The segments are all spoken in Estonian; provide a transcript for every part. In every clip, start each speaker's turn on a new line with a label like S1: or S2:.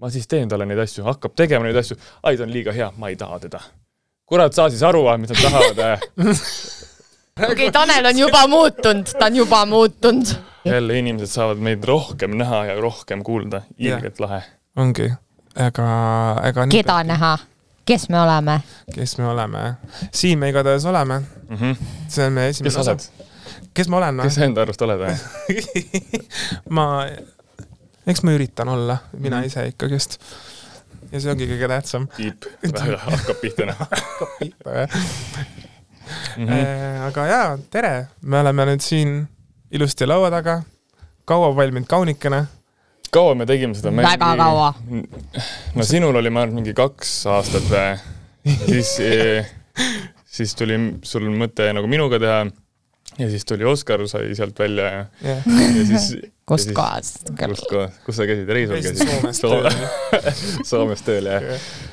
S1: ma siis teen talle neid asju, hakkab tegema neid asju, ai ta on liiga hea, ma ei taha teda. kurat, saa siis aru, mis nad tahavad.
S2: okei okay,, Tanel on juba muutunud, ta on juba muutunud.
S1: jälle inimesed saavad meid rohkem näha ja rohkem kuulda, ilgelt lahe.
S3: ongi, ega, ega
S2: keda näha, kes me oleme?
S3: kes me oleme? siin me igatahes oleme,
S1: Mm -hmm.
S3: see on meie
S1: kes
S3: esimene
S1: sa oled?
S3: kes ma olen
S1: kes sa enda arust oled või?
S3: ma, eks ma üritan olla, mina
S1: Mhm.
S3: ise ikkagist. ja see ongi kõige tähtsam.
S1: tiip, hakkab pihta näha. Mhm.
S3: Äh, aga jaa, tere, me oleme nüüd siin ilusti laua taga, kaua valminud kaunikene.
S1: kaua me tegime seda
S2: väga kaua.
S1: no sinul oli, ma arvan, mingi kaks aastat või, siis, siis tuli sul mõte nagu minuga teha ja siis tuli Oskar, sai sealt välja ja,
S3: jah,
S1: ja siis
S2: kust
S1: Ja
S2: kohast?
S1: kust kohast, kus sa käisid,
S3: käisin
S1: käisid?
S3: Soomes tööl.
S1: Soomes tööl jah.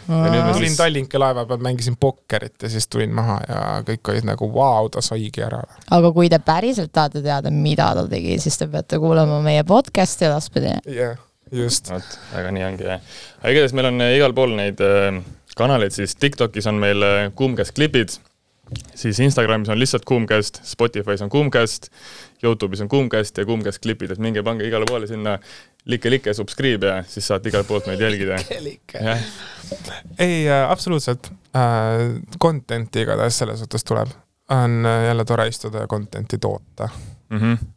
S1: ja nüüd
S3: ma
S1: me
S3: tulin
S1: siis,
S3: Tallinki laeva peal, mängisin pokkerit ja siis tulin maha ja kõik olid nagu vau, ta saigi ära.
S2: aga kui te päriselt tahate teada, mida ta tegi, siis te peate kuulama meie podcast'i edaspidi.
S3: jah, just.
S1: vot, aga nii ongi jah. aga igatahes meil on äh, igal pool neid äh, kanaleid, siis Tiktokis on meil äh, Kuumkäest klipid, siis Instagramis on lihtsalt Kuumkäest, Spotify's on Kuumkäest, Youtube'is on Kuumkäest ja Kuumkäest klipid, et minge pange igale poole sinna like-like, subscribe ja siis saate igalt poolt meid jälgida. jah,
S3: ei äh,, absoluutselt äh,. Content'i igatahes selles suhtes tuleb. on äh, jälle tore istuda ja content'i toota.
S1: mhm.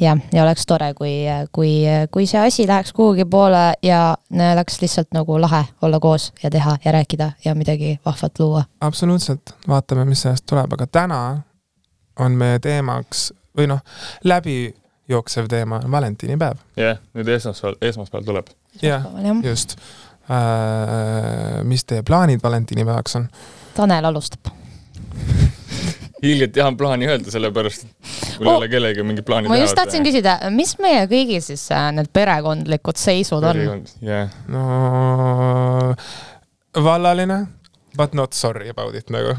S2: jah, ja oleks tore, kui, kui, kui see asi läheks kuhugi poole ja oleks lihtsalt nagu lahe olla koos ja teha ja rääkida ja midagi vahvat luua.
S3: absoluutselt, vaatame, mis sellest tuleb, aga täna on meie teemaks või noh, läbijooksev teema on valentiinipäev.
S1: jah, nüüd esmaspäeval, esmaspäeval tuleb.
S3: jah,
S2: jah,
S3: just äh,. mis teie plaanid valentiinipäevaks on?
S2: Tanel alustab.
S1: Ilgelt tahan plaani öelda, sellepärast et mul ei
S2: Oh,
S1: ole kellelegi mingit plaani
S2: ma just tahtsin. küsida, mis meie kõigi siis äh, need perekondlikud seisud on?
S1: jah,
S3: no vallaline, but not sorry about it nagu.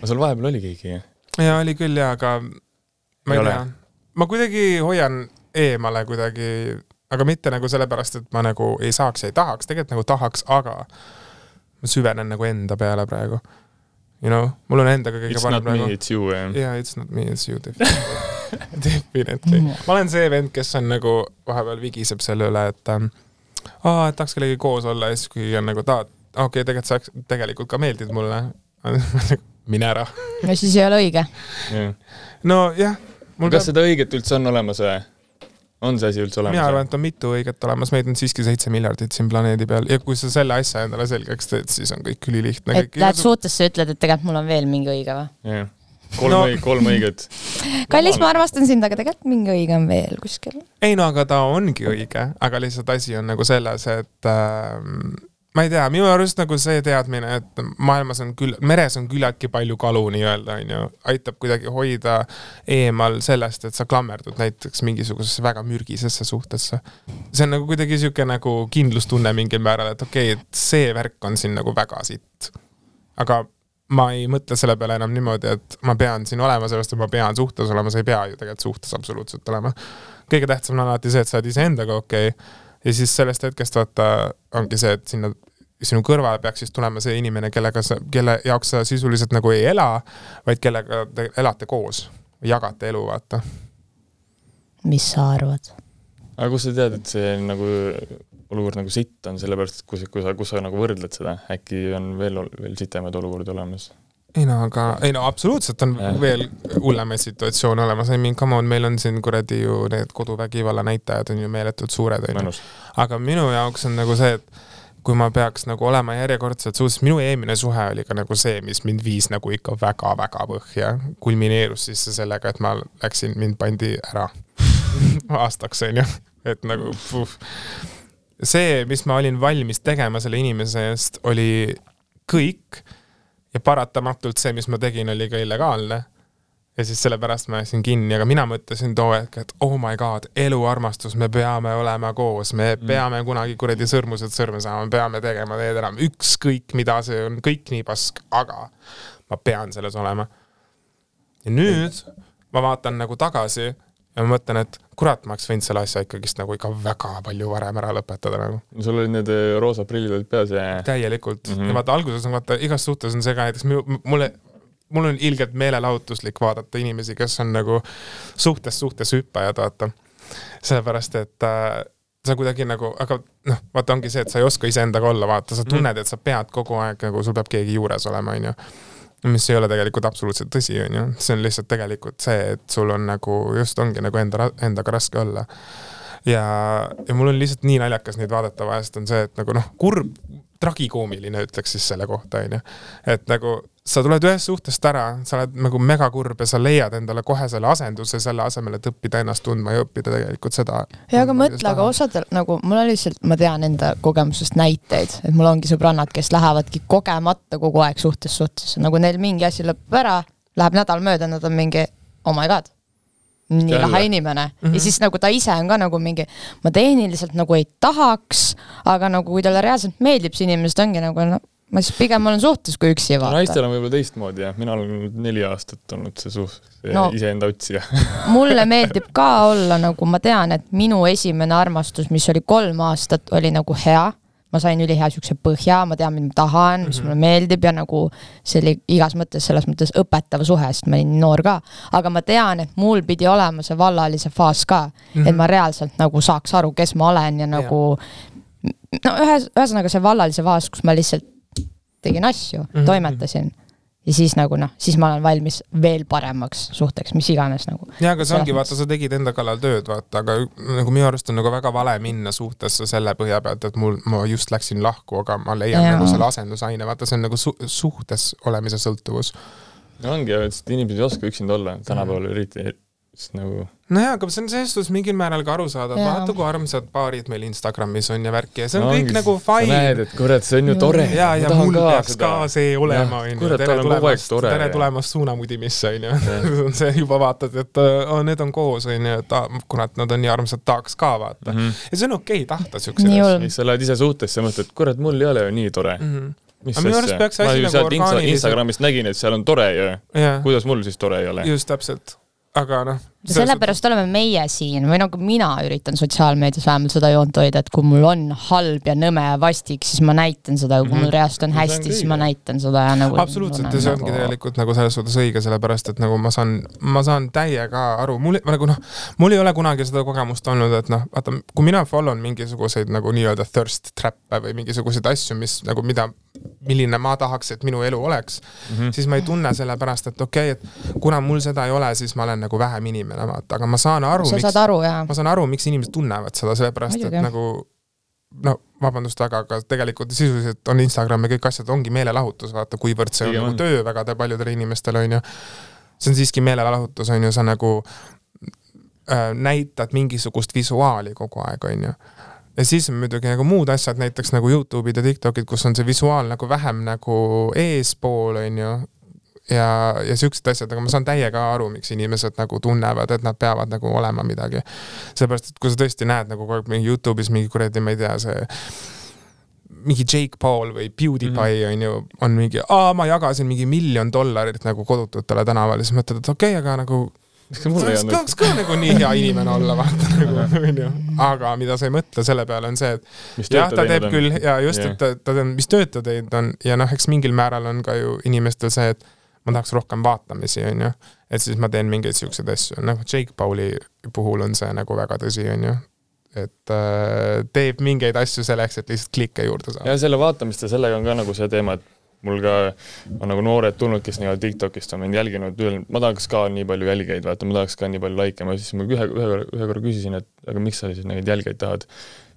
S1: aga sul vahepeal oli keegi jah?
S3: ja oli küll ja, aga ma
S1: Ei
S3: ei, tea, ma kuidagi hoian eemale kuidagi, aga mitte nagu sellepärast, et ma nagu ei saaks ja ei tahaks, tegelikult nagu tahaks, aga ma süvenen nagu enda peale praegu. You know, mul on endaga kõige
S1: It's
S3: parem
S1: not me,
S3: praegu.
S1: it's you jah.
S3: jaa, it's not me, it's you definitely. Definitely. ma olen see vend, kes on nagu vahepeal vigiseb selle üle, et ähm, aa, et tahaks kellegagi koos olla ja siis, kui on nagu tahad, okei okay,, tegelikult sa tegelikult ka meeldid mulle. mine ära.
S2: no siis ei ole õige.
S3: nojah, mul
S1: kas seda õiget üldse on olemas või? On see asi üldse olemas?
S3: mina arvan, et on mitu õiget olemas, meid on siiski seitse miljardit siin planeedi peal ja kui sa selle asja endale selgeks teed, siis on kõik ülilihtne.
S2: et lähed suhtesse, ütled, et tegelikult mul on veel mingi õige või?
S1: jah, kolm
S3: No-
S1: no., kolm õiget.
S2: kallis, ma armastan sind, aga tegelikult mingi õige on veel kuskil.
S3: ei no aga ta ongi õige, aga lihtsalt asi on nagu selles, et äh, ma ei tea, minu arust nagu see teadmine, et maailmas on küll, meres on küllaltki palju kalu nii-öelda, onju, aitab kuidagi hoida eemal sellest, et sa klammerdud näiteks mingisugusesse väga mürgisesse suhtesse. see on nagu kuidagi sihuke nagu kindlustunne mingil määral, et okei okay,, et see värk on siin nagu väga sitt. aga ma ei mõtle selle peale enam niimoodi, et ma pean siin olema, sellepärast et ma pean suhtes olema, sa ei pea ju tegelikult suhtes absoluutselt olema kõige tähtsam on alati see, et sa oled iseendaga okei okay. Ja siis sellest hetkest vaata ongi see, et sinna sinu kõrvale peaks siis tulema see inimene, kellega sa, kelle jaoks sa sisuliselt nagu ei ela, vaid kellega te elate koos, jagate elu, vaata.
S2: mis sa arvad?
S1: aga kust sa tead, et see nagu olukord nagu sitt on, sellepärast et kui sa, kui sa, kus sa nagu võrdled seda, äkki on veel, veel sitemaid olukordi olemas?
S3: Ei no aga, ei no absoluutselt on
S1: Jah.
S3: veel hullemaid situatsioone olemas, I mean come on, meil on siin kuradi ju need koduvägivalla näitajad on ju meeletult suured, onju. aga minu jaoks on nagu see, et kui ma peaks nagu olema järjekordselt suhtes, minu eelmine suhe oli ka nagu see, mis mind viis nagu ikka väga-väga põhja. kulmineerus siis sellega, et ma läksin, mind pandi ära aastaks, onju. et nagu puh. see, mis ma olin valmis tegema selle inimese eest, oli kõik ja paratamatult see, mis ma tegin, oli ka illegaalne ja siis sellepärast ma jäin kinni, aga mina mõtlesin too hetk, et oh my god, eluarmastus, me peame olema koos, me
S1: Mm.
S3: peame kunagi kuradi sõrmused sõrme saama, me peame tegema teed enam, ükskõik mida see on, kõik nii pask, aga ma pean selles olema. ja nüüd ma vaatan nagu tagasi ja ma mõtlen, et kurat, ma oleks võinud selle asja ikkagist nagu ikka väga palju varem ära lõpetada nagu.
S1: sul olid need äh, roosa prillid olid peas ja
S3: täielikult mm,
S1: Mhm.
S3: -hmm. ja vaata alguses on vaata igas suhtes on see ka näiteks mulle, mul on ilgelt meelelahutuslik vaadata inimesi, kes on nagu suhtest suhtes hüppajad, vaata. sellepärast, et äh, sa kuidagi nagu, aga noh, vaata ongi see, et sa ei oska iseendaga olla, vaata, sa tunned, et sa pead kogu aeg nagu, sul peab keegi juures olema, onju mis ei ole tegelikult absoluutselt tõsi, on ju, see on lihtsalt tegelikult see, et sul on nagu just ongi nagu enda, endaga raske olla. ja, ja mul on lihtsalt nii naljakas neid vaadata vahest on see, et nagu noh, kurb, tragikoomiline ütleks siis selle kohta, on ju. et nagu sa tuled ühest suhtest ära, sa oled nagu megakurb ja sa leiad endale kohe selle asenduse selle asemel, et õppida ennast tundma ja õppida tegelikult seda.
S2: ja aga mõtle, aga osadel nagu mul on lihtsalt, ma tean enda kogemusest näiteid, et mul ongi sõbrannad, kes lähevadki kogemata kogu aeg suhtest suhtesse, nagu neil mingi asi lõpeb ära, läheb nädal mööda, nad on mingi oh my god, nii
S1: Jälle.
S2: lahe inimene mm.
S3: Mhm.
S2: -hmm. ja siis nagu ta ise on ka nagu mingi, ma tehniliselt nagu ei tahaks, aga nagu kui talle reaalselt meeldib see inimene, siis ta ongi nagu noh, ma siis pigem olen suhtes kui üksi vaata
S1: naistel on võib-olla teistmoodi jah, mina olen neli aastat olnud see suht-,
S2: No.
S1: iseenda otsija
S2: mulle meeldib ka olla nagu ma tean, et minu esimene armastus, mis oli kolm aastat, oli nagu hea. Ma sain ülihea siukse põhja, ma tean, mida ma tahan, mis mulle meeldib ja nagu see oli igas mõttes, selles mõttes õpetav suhe, sest ma olin noor ka. aga ma tean, et mul pidi olema see vallalise faas ka mm, -hmm. et ma reaalselt nagu saaks aru, kes ma olen ja nagu no ühes, ühesõnaga see vallalise faas, kus ma lihtsalt tegin asju mm,
S3: Mhm.
S2: -hmm. toimetasin ja siis nagu noh, siis ma olen valmis veel paremaks suhteks, mis iganes nagu
S3: ja aga see ongi, vaata, sa tegid enda kallal tööd, vaata, aga nagu minu arust on nagu väga vale minna suhtesse selle põhja pealt, et mul, ma just läksin lahku, aga ma leian
S2: Jaa.
S3: nagu selle asendusaine, vaata, see on nagu su suhtes olemise sõltuvus.
S1: no ongi, et inimesed ei oska üksinda olla tänapäeval eriti, sest nagu
S3: nojah, aga see on selles suhtes mingil määral ka arusaadav, vaata kui armsad paarid meil Instagramis on ja värki ja see on
S1: no
S3: kõik
S1: ongi,
S3: nagu
S1: sa näed,
S3: fine.
S1: et kurat, see on ju tore.
S3: ja, ja mul peaks ka see olema, onju. tere tulemast, tere tulemast suunamudimisse, onju. see juba vaatad, et oh, need on koos, onju, et ah, kurat, nad on nii armsad, tahaks ka vaata.
S1: Mhm.
S3: ja see on okei okay, tahta siukseid asju
S1: sa lähed ise suhtesse ja mõtled, kurat, mul ei ole ju nii tore.
S3: mm. -hmm.
S1: mis
S3: Aga minu arust peaks asi nagu orgaaniliselt-
S1: Instagramist nägin, et seal on tore ju.
S3: jah,
S1: kuidas mul siis tore ei ole?
S3: just täpselt, aga noh.
S2: sellepärast oleme meie siin või nagu mina üritan sotsiaalmeedias vähemalt seda joont hoida, et kui mul on halb ja nõme ja vastik, siis ma näitan seda ja kui mul
S1: Mhm.
S2: reaalselt on hästi, siis ma näitan seda ja nagu.
S3: absoluutselt ja see ongi tegelikult nagu selles suhtes õige, sellepärast et nagu ma saan, ma saan täiega aru, mul nagu noh, mul ei ole kunagi seda kogemust olnud, et noh, vaata, kui mina follow n mingisuguseid nagu nii-öelda thirst trap'e või mingisuguseid asju, mis nagu, mida, milline ma tahaks, et minu elu oleks mm. -hmm. siis ma ei tunne sellepärast, et okei okay,, et kuna mul seda ei ole, siis ma olen nagu vähem inimene, vaata, aga ma saan aru,
S2: sa
S3: miks
S2: saad aru jaa.
S3: ma saan aru, miks inimesed tunnevad seda, sellepärast
S2: Muidugi.
S3: et nagu no vabandust väga, aga tegelikult sisuliselt on Instagram ja kõik asjad ongi meelelahutus, vaata kuivõrd see on nagu
S1: on.
S3: töö väga te- paljudele inimestele onju. see on siiski meelelahutus onju, sa nagu äh, näitad mingisugust visuaali kogu aeg onju ja siis on muidugi nagu muud asjad, näiteks nagu Youtube'id ja TikTok'id, kus on see visuaal nagu vähem nagu eespool onju. Ja, ja siuksed asjad, aga ma saan täiega aru, miks inimesed nagu tunnevad, et nad peavad nagu olema midagi. sellepärast, et kui sa tõesti näed nagu kogu aeg mingi Youtube'is mingi kuradi, ma ei tea, see mingi Jake Paul või PewDiePie on ju, on mingi, aa, ma jagasin mingi miljon dollarit nagu kodututele tänaval. Ja siis mõtled, et okei okay,, aga nagu tahaks tahaks ka nagu nii hea inimene olla, vaata nagu onju. aga mida sa ei mõtle selle peale, on see, et jah, ta teeb küll ja just,
S1: Jah.
S3: et ta, ta teeb, mis tööd ta teinud on ja noh, eks mingil määral on ka ju inimestel see, et ma tahaks rohkem vaatamisi, onju. et siis ma teen mingeid siukseid asju, noh, Jake Pauli puhul on see nagu väga tõsi, onju. et äh, teeb mingeid asju selleks, et lihtsalt klikke juurde saada.
S1: ja selle vaatamist ja sellega on ka nagu see teema, et mul ka on nagu noored tulnud, kes nii-öelda TikTokist on mind jälginud, ma tahaks ka nii palju jälgijaid, vaata, ma tahaks ka nii palju likee, ma siis ma ühe, ühe ühe korra küsisin, et aga miks sa siis neid jälgijaid tahad.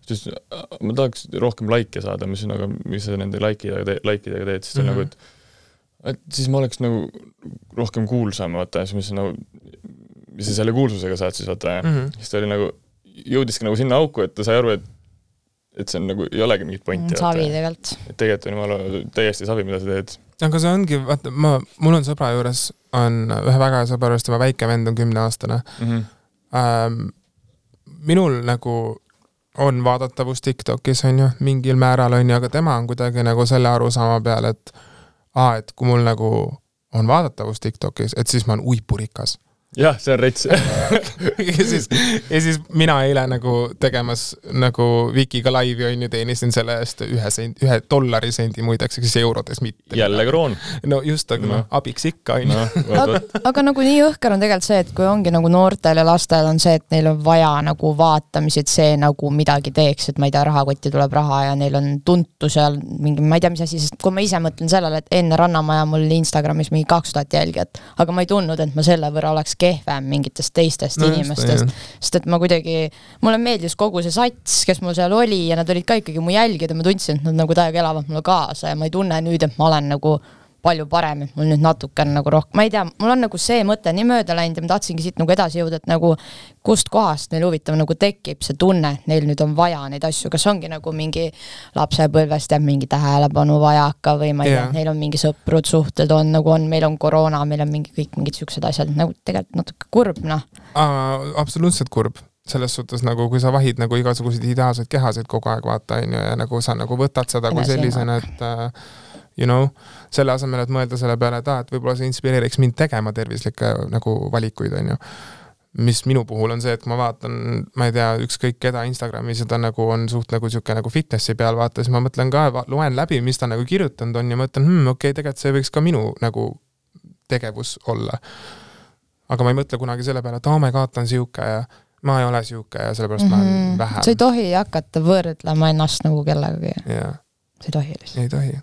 S1: siis ta ütles, ma tahaks rohkem likee saada, ma ütlesin, aga mis sa nende likeidega teed, like idega teed, siis ta
S3: Mhm.
S1: nagu, et et siis ma oleks nagu rohkem kuulsam, vaata, siis ma ütlesin nagu, mis sa selle kuulsusega saad siis vaata ja
S3: Mhm.
S1: siis ta oli nagu, jõudiski nagu sinna auku, et ta sai aru, et et see on nagu, ei olegi mingit pointi.
S2: savi tegelikult.
S1: et tegelikult on jumala täiesti savi, mida sa teed.
S3: aga see ongi, vaata, ma, mul on sõbra juures on ühe väga hea sõbra juures, tema väike vend on kümneaastane ähm,. minul nagu on vaadatavus Tiktokis on ju, mingil määral on ju, aga tema on kuidagi nagu selle arusaama peal, et aa, et kui mul nagu on vaadatavus Tiktokis, et siis ma olen uipurikas.
S1: jah, see on rets.
S3: ja siis, ja siis mina eile nagu tegemas nagu Vikiga laivi onju, teenisin selle eest ühe sent, ühe dollari sendi muideks, eks siis eurodes mitte.
S1: jälle kroon.
S3: no just, aga noh
S1: Noh.,
S3: abiks ikka onju.
S1: vot,
S2: aga nagu nii jõhker on tegelikult see, et kui ongi nagu noortel ja lastel on see, et neil on vaja nagu vaatamisi, et see nagu midagi teeks, et ma ei tea, rahakotti tuleb raha ja neil on tuntu seal mingi, ma ei tea, mis asi, sest kui ma ise mõtlen sellele, et enne Rannamaja mul Instagramis mingi kaks tuhat jälgijat, aga ma ei tundnud, et ma selle võrra oleks kehvem mingitest teistest
S3: No
S2: inimestest. sest et ma kuidagi, mulle meeldis kogu see sats, kes mul seal oli ja nad olid ka ikkagi mu jälgijad ja ma tundsin, et nad nagu täiega elavad mulle kaasa ja ma ei tunne nüüd, et ma olen nagu palju parem, et mul nüüd natukene nagu rohkem, ma ei tea, mul on nagu see mõte nii mööda läinud ja ma tahtsingi siit nagu edasi jõuda, et nagu kust kohast neil huvitav nagu tekib see tunne, et neil nüüd on vaja neid asju, kas ongi nagu mingi lapsepõlvest jääb mingi tähelepanu vajaka või ma ei
S3: Jaa.
S2: tea, neil on mingi sõprud, suhted on nagu on, meil on koroona, meil on mingi kõik mingid siuksed asjad, nagu tegelikult natuke kurb noh.
S3: absoluutselt kurb selles suhtes nagu, kui sa vahid nagu igasuguseid ideaalseid kehasid kogu aeg vaata onju ja nagu sa nagu võtad seda kui
S2: Enesehinnang.
S3: sellisena, et äh, you know, selle asemel, et mõelda selle peale, et aa, et võib-olla see inspireeriks mind tegema tervislikke nagu valikuid onju mis minu puhul on see, et kui ma vaatan, ma ei tea, ükskõik keda Instagramis ja ta nagu on suht nagu sihuke nagu fitnessi peal vaata, siis ma mõtlen ka, loen läbi, mis ta nagu kirjutanud on ja mõtlen hmm,, okei okay,, tegelikult see võiks ka minu nagu tegevus olla. aga ma ei mõtle kunagi selle peale, et oh my god, ta on sihuke ja ma ei ole sihuke ja sellepärast mm -hmm. ma olen vähem
S2: sa ei. tohi hakata võrdlema ennast nagu kellegagi, sa ei tohi lihtsalt.
S3: ei tohi.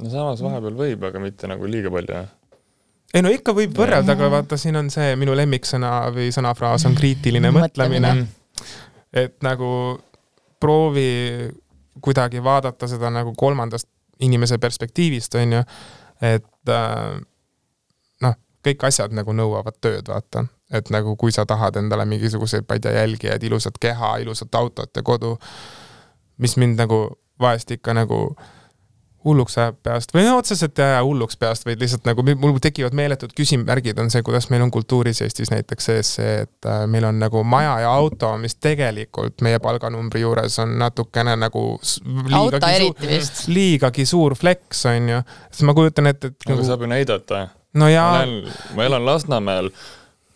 S1: No samas vahepeal võib, aga mitte nagu liiga palju, jah.
S3: ei no ikka võib võrrelda, aga vaata, siin on see minu lemmiksõna või sõnafraas on kriitiline
S2: Mõtlemine.
S3: mõtlemine. et nagu proovi kuidagi vaadata seda nagu kolmandast inimese perspektiivist, on ju, et äh, noh, kõik asjad nagu nõuavad tööd, vaata. et nagu kui sa tahad endale mingisuguseid, ma ei tea, jälgijaid, ilusat keha, ilusat autot ja kodu, mis mind nagu vahest ikka nagu hulluks ajab peast või no otseselt ei aja hulluks peast, vaid lihtsalt nagu mul tekivad meeletud küsimärgid, on see, kuidas meil on kultuuris Eestis näiteks sees see, et äh, meil on nagu maja ja auto, mis tegelikult meie palganumbri juures on natukene nagu liigagi suur, liigagi suur flex on ju, sest ma kujutan ette, et
S1: aga
S3: nagu
S1: saab ju näidata.
S3: no
S1: ma elan, Lasnamäel,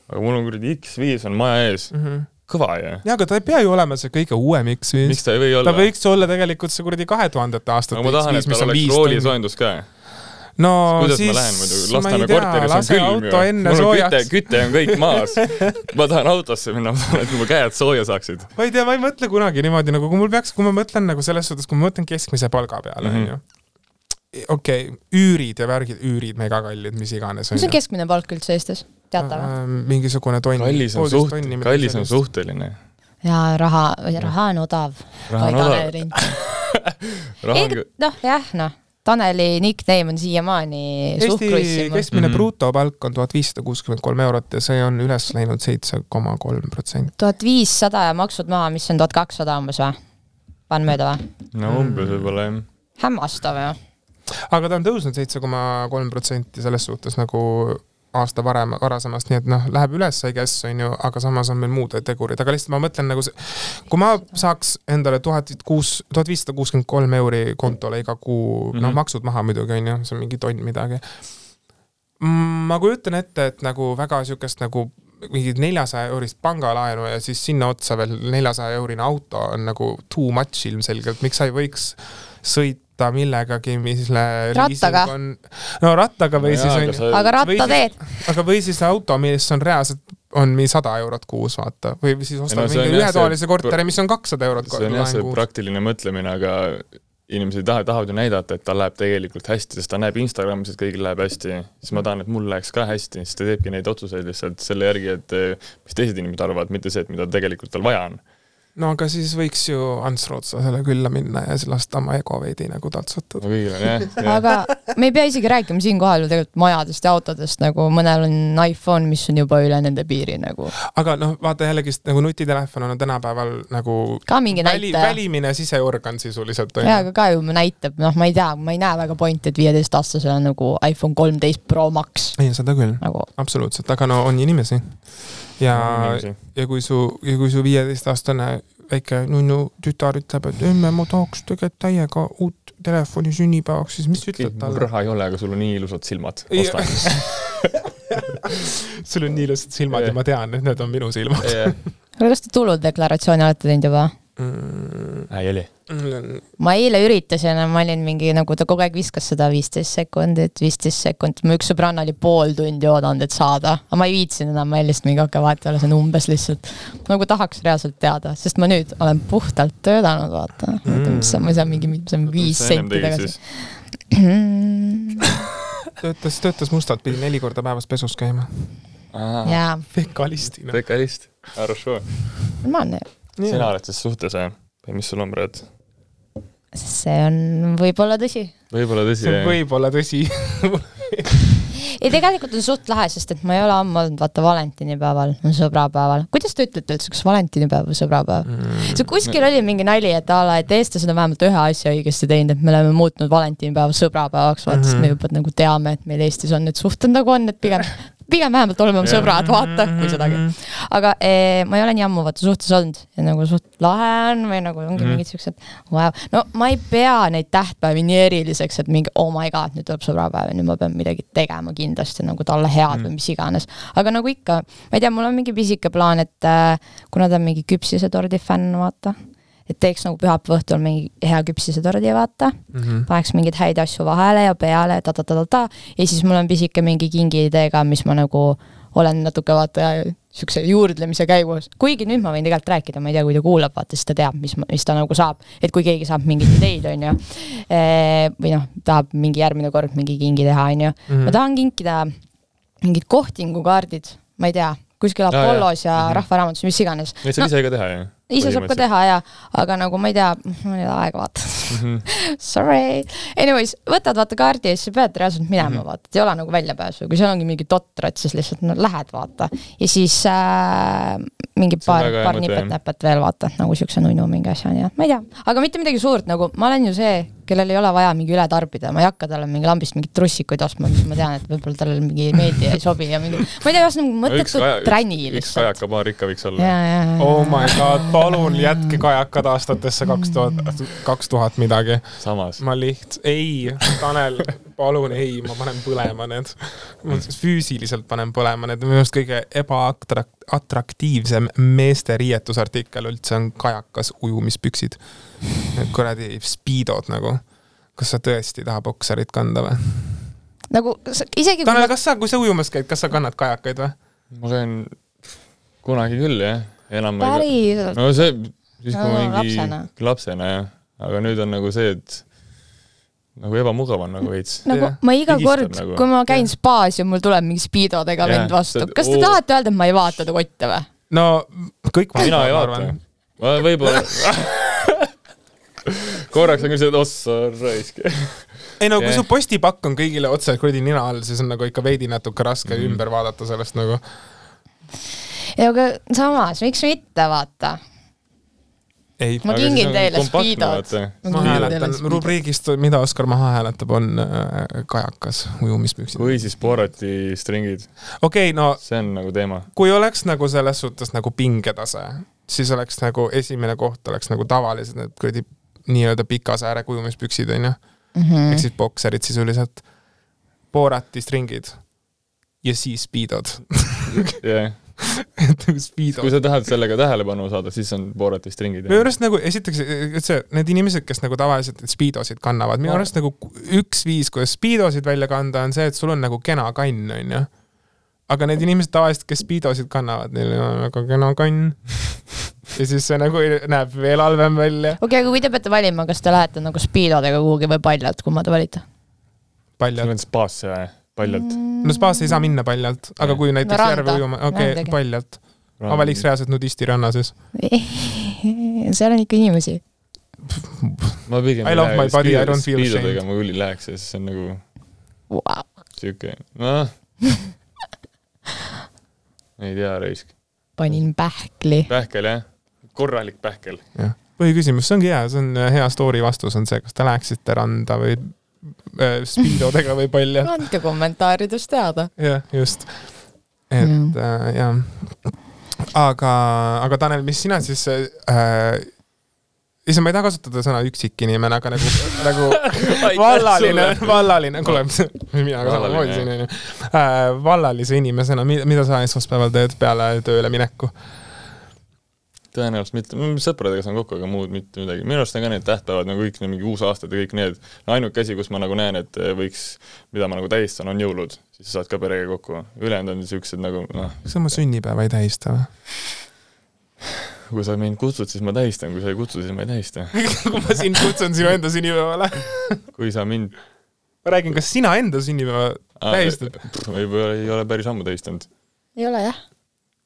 S1: aga mul on kuradi X5 on maja ees,
S3: Mhm.
S1: Kõva ju.
S3: jaa, aga ta ei pea ju olema see kõige uuem X5
S1: miks. ta ei või
S3: ta
S1: olla?
S3: võiks olla tegelikult see kuradi kahe tuhandete aastate
S1: aga ma tahan, et
S3: X5, mis
S1: tal
S3: on
S1: oleks
S3: viis
S1: roolisoojendus ka.
S3: no
S1: kuidas
S3: siis
S1: ma lähen muidu, Lasnamäe
S3: tea,
S1: korteris on
S3: lase
S1: külm
S3: auto
S1: ju.
S3: enne
S1: mul on küte,
S3: soojaks.
S1: küte on kõik maas. ma tahan autosse minna, ma tahan, et mu käed sooja saaksid.
S3: ma ei tea, ma ei mõtle kunagi niimoodi nagu, kui mul peaks, kui ma mõtlen nagu selles suhtes, kui ma mõtlen keskmise palga peale,
S1: Mhm.
S3: onju. okei, üürid ja värgid, üürid megakallid, mis iganes.
S2: mis on keskmine palk üldse Eestis, teate või?
S3: Ähm, mingisugune tonn.
S1: kallis on suht, kallis on. suhteline.
S2: jaa, raha, raha on odav.
S1: raha on odav,
S2: noh, jah, noh, Taneli nickname on siiamaani
S3: Eesti keskmine
S1: Mhm.
S3: brutopalk on tuhat viissada kuuskümmend kolm eurot ja see on üles läinud seitse koma kolm protsenti.
S2: tuhat viissada ja maksud maha, mis on tuhat kakssada umbes või? panen mööda või?
S1: no umbes võib-olla jah.
S2: hämmastav ju.
S3: aga ta on tõusnud seitse koma kolm protsenti selles suhtes nagu aasta varem, varasemast, nii et noh, läheb üles, I guess, on ju, aga samas on meil muud tegurid, aga lihtsalt ma mõtlen nagu see, kui ma saaks endale tuhat kuus, tuhat viissada kuuskümmend kolm euri kontole iga kuu mm, -hmm. noh,
S1: Mhm.
S3: maksud maha muidugi, on ju, see on mingi tonn midagi ma kujutan ette, et nagu väga siukest nagu mingit neljasaja eurist pangalaenu ja siis sinna otsa veel neljasaja eurine auto on nagu too much ilmselgelt, miks sa ei võiks sõita millegagi, mille
S2: Rattaga.
S3: liising on, no rattaga või
S1: No
S3: siis
S1: jaa,
S3: on
S1: aga sa-
S2: aga
S3: või
S2: rattateed,
S3: aga või siis auto, mis on reaalselt, on mingi sada eurot kuus, vaata, või siis ostad
S1: no see
S3: mingi
S1: see
S3: ühetoalise
S1: pr-
S3: korteri, mis on kakssada eurot
S1: see on jah, see
S3: kuus.
S1: praktiline mõtlemine, aga inimesed ei taha, tahavad ju näidata, et tal läheb tegelikult hästi, sest ta näeb Instagramis, et kõigil läheb hästi, siis ma tahan, et mul läheks ka hästi, siis ta teebki neid otsuseid lihtsalt selle järgi, et mis teised inimesed arvavad, mitte see, et mida tegelikult tal vaja on.
S3: No aga siis võiks ju Ants Rootsasele külla minna ja siis lasta oma ego veidi nagu taltsutada.
S1: no jah, jah..
S2: aga me ei pea isegi rääkima siinkohal ju tegelikult majadest ja autodest, nagu mõnel on iPhone, mis on juba üle nende piiri nagu.
S3: aga noh, vaata jällegist nagu nutitelefon on tänapäeval nagu
S2: ka mingi
S3: väli,
S2: näitaja.
S3: välimine siseorgan sisuliselt
S2: jaa, aga ka ju näitab, noh, ma ei tea, ma ei näe väga pointi, et viieteistaastasel on nagu iPhone kolmteist Pro Max
S3: ei, seda küll,
S2: nagu.
S3: absoluutselt, aga no on inimesi. ja, ja kui su, ja kui su viieteistaastane väike nunnu tütar ütleb, et emme, ma tahaks tegelikult täiega uut telefoni sünnipäevaks, siis mis sa ütled
S1: mul
S3: talle?
S1: raha ei ole, aga sul on nii ilusad silmad,
S3: sul on nii ilusad silmad ja ma tean, et need on minu silmad
S2: aga kas te tuludeklaratsiooni olete teinud juba?
S3: Mm,.
S1: ei oli.
S2: ma eile üritasin, ma olin mingi nagu ta kogu aeg viskas seda viisteist sekundit, viisteist sekundit, mu üks sõbranna oli pool tundi oodanud, et saada, aga ma ei viitsinud enam, ma helistasin mingi, okei, vaata, see on umbes lihtsalt. nagu tahaks reaalselt teada, sest ma nüüd olen puhtalt töötanud, vaata mm.. mis on, ma ei saa mingi, see on viis senti tagasi.
S3: töötas, töötas mustalt, pidi neli korda päevas pesus käima.
S2: jaa.
S3: fekalistina.
S1: fekalist, aršoo.
S2: normaalne.
S1: Sina oled siis suhtes, või mis sul on praegu?
S2: see on võib-olla tõsi.
S1: võib-olla tõsi,
S3: jah? võib-olla tõsi
S2: ei, tegelikult on suht lahe, sest et ma ei ole ammu olnud, vaata, valentinipäeval, sõbrapäeval. kuidas te ütlete üldse, kas valentinipäev või sõbrapäev mm.? see kuskil oli mingi nali, et a la, et eestlased on vähemalt ühe asja õigesti teinud, et me oleme muutnud valentinipäeva sõbrapäevaks, vaata mm, -hmm. sest me juba nagu teame, et meil Eestis on need suhted nagu on, et pigem pigem vähemalt oleme yeah. sõbrad, vaata, kui sedagi. aga eh, ma ei ole nii ammu vaata suhtes olnud ja nagu suht lahe on või nagu ongi mm -hmm. mingid siuksed wow., no ma ei pea neid tähtpäevi nii eriliseks, et mingi oh my god, nüüd tuleb sõbrapäev ja nüüd ma pean midagi tegema kindlasti nagu talle head mm -hmm. või mis iganes. aga nagu ikka, ma ei tea, mul on mingi pisike plaan, et äh, kuna ta on mingi küpsisetordi fänn, vaata et teeks nagu pühapäeva õhtul mingi hea küpsisetordi, vaata mm. -hmm. paneks mingeid häid asju vahele ja peale ta-ta-ta-ta-ta ja siis mul on pisike mingi kingiideega, mis ma nagu olen natuke vaata siukse juurdlemise käigus, kuigi nüüd ma võin tegelikult rääkida, ma ei tea, kui ta kuulab, vaata siis ta teab, mis, mis ta nagu saab, et kui keegi saab mingeid ideid, on ju. või noh, tahab mingi järgmine kord mingi kingi teha, on ju. ma mhm. tahan kinkida mingid kohtingukaardid, ma ei tea, kuskil Apollos ja, ja mm -hmm. Rahva Raamatus, mis iganes.
S1: Neid saab no, ise ka teha ju
S2: ise saab ka teha ja, aga nagu ma ei tea, mul ei ole aega vaata mm. -hmm. Sorry. Anyways, võtad vaata kaardi ja siis sa pead reaalselt minema mm, -hmm. vaata, et ei ole nagu väljapääsu, kui seal ongi mingi totrad, siis lihtsalt no lähed vaata. ja siis äh, mingi paar, paar nipet-näpet veel vaata, nagu siukse nunnu mingi asja, nii et ma ei tea, aga mitte midagi suurt, nagu ma olen ju see, kellel ei ole vaja mingi üle tarbida, ma ei hakka talle mingi lambist mingeid trussikuid ostma, mis ma tean, et võib-olla talle mingi ei meeldi ja ei sobi ja mingi, ma ei tea, ühesõnaga mõttetu tränni lihtsalt. üks
S1: kajakapaar ikka võiks olla.
S3: oh my god, palun jätke kajakad aastatesse kaks tuhat, kaks tuhat midagi. ma liht-, ei, Tanel, palun ei, ma panen põlema need. ma füüsiliselt panen põlema need, minu arust kõige ebaatraktiivsem meeste riietusartikkel üldse on kajakas ujumispüksid Need kuradi speedod nagu. kas sa tõesti ei taha bokserit kanda või?
S2: nagu isegi
S3: Tanel ma..., kas sa, kui sa ujumas käid, kas sa kannad kajakaid või?
S1: ma käin kunagi küll jah, enam
S2: päriselt?
S1: no see, siis kui no, mingi lapsena, lapsena jah, aga nüüd on nagu see, et nagu ebamugav on nagu veits.
S2: nagu ja. ma iga kord nagu., kui ma käin ja. spaas ja mul tuleb mingi speedodega vend vastu, kas te tahate öelda, et ma ei vaata ta kotte või?
S3: no kõik
S1: mina ei vaata. võib-olla korraks on küll see, et ossa raisk
S3: ei no kui yeah. su postipakk on kõigile otse kuradi nina all, siis on nagu ikka veidi natuke raske mm. ümber vaadata sellest nagu.
S2: ja aga samas, miks mitte, vaata
S3: ei.
S2: ma kingin teile Speedot.
S3: ma hääletan, rubriigist, mida Oskar maha hääletab, on äh, kajakas, ujumispüksid.
S1: või siis Borati stringid.
S3: okei okay,, no
S1: see on nagu teema.
S3: kui oleks nagu selles suhtes nagu pingetase, siis oleks nagu esimene koht oleks nagu tavalised need kuradi nii-öelda pika sääre kujumispüksid, onju mm -hmm.. ehk siis bokserid sisuliselt, Borati stringid ja siis speedod
S1: jah et nagu speedo. kui sa tahad sellega tähelepanu saada, siis on Borati stringid.
S3: minu arust nagu esiteks, et see, need inimesed, kes nagu tavaliselt speedosid kannavad, minu arust nagu üks viis, kuidas speedosid välja kanda, on see, et sul on nagu kena kann, onju. aga need inimesed tavaliselt, kes speedosid kannavad, neil on väga kena kann ja siis see nagu näeb veel halvem välja.
S2: okei okay,, aga kui te peate valima, kas te lähete nagu speedodega kuhugi või paljalt, kumma te valite?
S3: paljalt.
S1: see on spaasse või? Paljalt
S3: mm.? no spaasse ei saa minna paljalt, aga kui näiteks no, järve ujuma, okei okay,, paljalt. ma valiks reaalselt nudistiranna siis
S2: seal on ikka inimesi.
S1: ma pigem
S3: I love my body, I don't feel
S1: ashamed. ma küll ei läheks siis see on nagu
S2: wow.
S1: siuke, noh ei tea, raisk
S2: panin pähkli.
S1: pähkel jah, korralik pähkel.
S3: jah, põhiküsimus, see ongi hea, see on hea story vastus on see, kas te läheksite randa või speedodega või paljalt.
S2: andke kommentaarides teada.
S3: jah, just. et mm. äh, jah. aga, aga Tanel, mis sina siis äh, issand, ma ei taha kasutada sõna üksikinimene, aga nagu, nagu vallaline, vallaline, kuule, mina ka samamoodi siin onju. vallalise inimesena, mida sa esmaspäeval teed peale tööle mineku?
S1: Tõenäoliselt mitte, sõpradega saan kokku, aga muud mitte midagi, minu arust on ka need tähtpäevad nagu kõik need mingi uusaastad ja kõik need no,, ainuke asi, kus ma nagu näen, et võiks, mida ma nagu tähistan, on jõulud, siis saad ka perega kokku, ülejäänud on niisugused nagu noh,
S3: kas sa oma sünnipäeva ei tähista või?
S1: kui sa mind kutsud, siis ma tähistan, kui sa ei kutsu, siis ma ei tähista.
S3: kui ma sind kutsun sinu enda sünnipäevale.
S1: kui sa mind
S3: ma räägin, kas sina enda sünnipäeva tähistad?
S1: võib-olla ei ole päris ammu tähistanud.
S2: ei ole jah.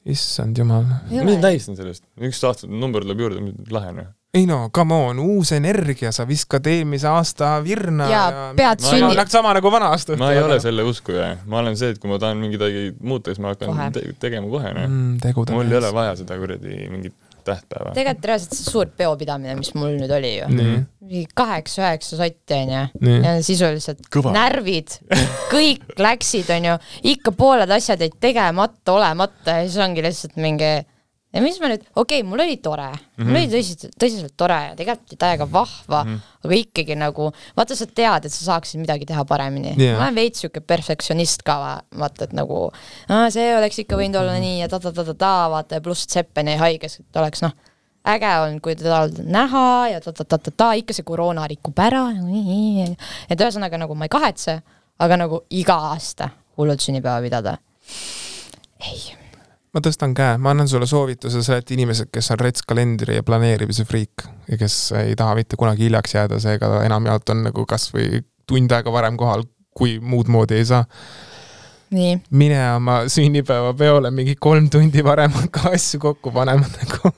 S3: Issand jumal.
S2: ole.
S1: tähistan sellest, üks aasta number tuleb juurde, lahe noh.
S3: ei no come on, uus energia, sa viskad eelmise aasta virna
S2: Jaa, pead
S1: Ma ei
S2: sünni-
S3: Nagu- sama nagu vana aasta
S1: ma ei ole selle uskuja, ma olen see, et kui ma tahan midagi muuta, siis ma hakkan
S2: Kohe.
S1: te tegema kohe noh.
S3: mm,. tegude
S1: mul ei ole vaja seda kuradi mingit tähtpäeva.
S2: tegelikult reaalselt see suur peopidamine, mis mul nüüd oli ju. mingi kaheksa-üheksa sotti onju
S3: nii.
S2: ja sisuliselt
S1: Kõva.
S2: närvid, kõik läksid onju, ikka pooled asjad jäid tegemata, olemata ja siis ongi lihtsalt mingi ja mis ma nüüd, okei okay,, mul oli tore mm, -hmm. mul oli tõsiselt, tõsiselt tore ja tegelikult täiega vahva mm, -hmm. aga ikkagi nagu vaata, sa tead, et sa saaksid midagi teha paremini
S3: Jaa.
S2: ma olen veits siuke perfektsionist ka, vaata, et nagu see oleks ikka võinud olla nii ja ta-ta-ta-ta-ta, vaata ja pluss Seppen jäi haigeks, et oleks noh, äge olnud, kui teda näha ja ta-ta-ta-ta-ta, ikka see koroona rikub ära, et ühesõnaga nagu ma ei kahetse, aga nagu iga aasta hullult sünnipäeva pidada. ei
S3: ma tõstan käe, ma annan sulle soovituse, sa oled inimesed, kes on rets kalendri ja planeerimise friik ja kes ei taha mitte kunagi hiljaks jääda, seega enamjaolt on nagu kasvõi tund aega varem kohal, kui muud moodi ei saa.
S2: nii,
S3: mine oma sünnipäevapeole mingi kolm tundi varem hakka asju kokku panema nagu,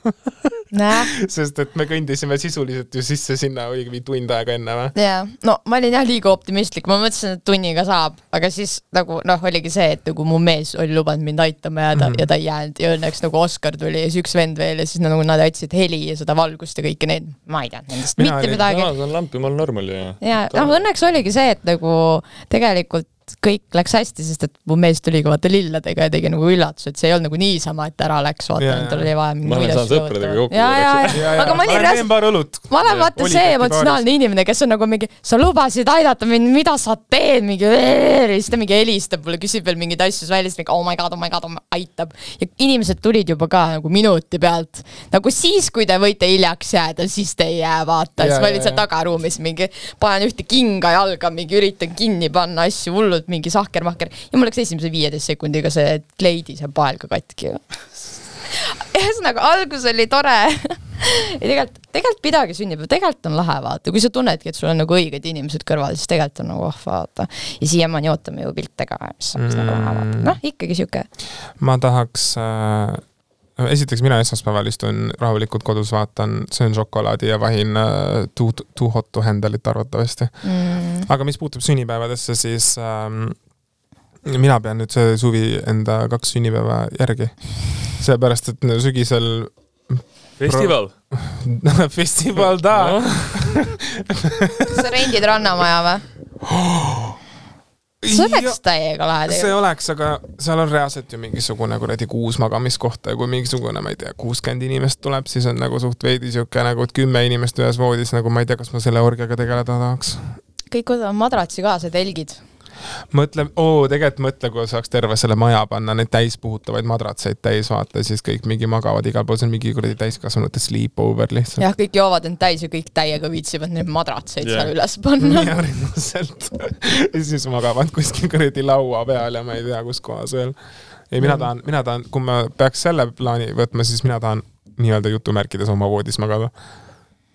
S3: sest et me kõndisime sisuliselt ju sisse sinna oligi tund aega enne või?
S2: jaa, no ma olin jah liiga optimistlik, ma mõtlesin, et tunniga saab, aga siis nagu noh, oligi see, et nagu mu mees oli lubanud mind aitama ja ta mm, -hmm. ja ta ei jäänud. Ja õnneks nagu Oskar tuli ja siis üks vend veel ja siis nagu nad aitasid heli ja seda valgust ja kõike neid, ma ei teadnud nendest
S3: Mina
S2: mitte midagi.
S1: aa, see on lamp jumala normal ju.
S2: ja noh, õnneks oligi see, et nagu tegelikult kõik läks hästi, sest et mu mees tuli ka vaata lilladega ja tegi nagu üllatuse, et see ei olnud nagu niisama, et ära läks, vaata tal oli vaja mingi
S1: Ma olen
S2: muid asju ja, ja, ja, aga ma olin reaalselt
S3: teen paar õlut.
S2: ma olen vaata
S3: Oli
S2: see emotsionaalne inimene, kes on nagu mingi, sa lubasid aidata mind, mida sa teed, mingi ja siis ta mingi helistab mulle, küsib veel mingeid asju, siis välja siis mingi oh my god, oh my god, aitab. ja inimesed tulid juba ka nagu minuti pealt, nagu siis, kui te võite hiljaks jääda, siis te ei jää, vaata, siis ma olin seal
S3: ja.
S2: tagaruumis mingi, panen ühte kinga jalga, mingi üritan kinni panna asju hullult, mingi sahker-mahker ja mul läks esimese viieteist sekundiga see kleidi see pael ka katki ühesõnaga, algus oli tore ja tegelikult, tegelikult pidage sünnipäeva, tegelikult on lahe vaata, kui sa tunnedki, et sul on nagu õiged inimesed kõrval, siis tegelikult on nagu vahva vaata. ja siiamaani ootame ju pilte ka, mis on mm. nagu lahe vaata, noh ikkagi sihuke.
S3: ma tahaks äh,, esiteks mina esmaspäeval istun rahulikult kodus, vaatan, söön šokolaadi ja vahin äh, Too, Too Hot to Handle'it arvatavasti.
S2: Mm.
S3: aga mis puutub sünnipäevadesse, siis ähm, mina pean nüüd see suvi enda kaks sünnipäeva järgi. sellepärast, et sügisel
S1: festival.
S3: festival ta no..
S2: sa rendid Rannamaja või? see oleks täiega lahe
S3: see
S2: tegelikult.
S3: oleks, aga seal on reaalselt ju mingisugune kuradi kuus magamiskohta ja kui mingisugune, ma ei tea, kuuskümmend inimest tuleb, siis on nagu suht veidi sihuke nagu, et kümme inimest ühes voodis, nagu ma ei tea, kas ma selle orgiaga tegeleda tahaks.
S2: kõik võtavad madratsi kaasa, telgid.
S3: mõtle, oo, tegelikult mõtle, kui saaks terve selle maja panna neid täispuhutavaid madratseid täis, vaata siis kõik mingi magavad igal pool, see on mingi kuradi täiskasvanute sleepover lihtsalt.
S2: jah, kõik joovad end täis ja kõik täiega viitsivad neid madratseid
S1: Jah.
S2: seal üles panna.
S3: hariliselt. ja siis magavad kuskil kuradi laua peal ja ma ei tea, kus kohas veel. ei, mina tahan, mina tahan, kui ma peaks selle plaani võtma, siis mina tahan nii-öelda jutumärkides oma voodis magada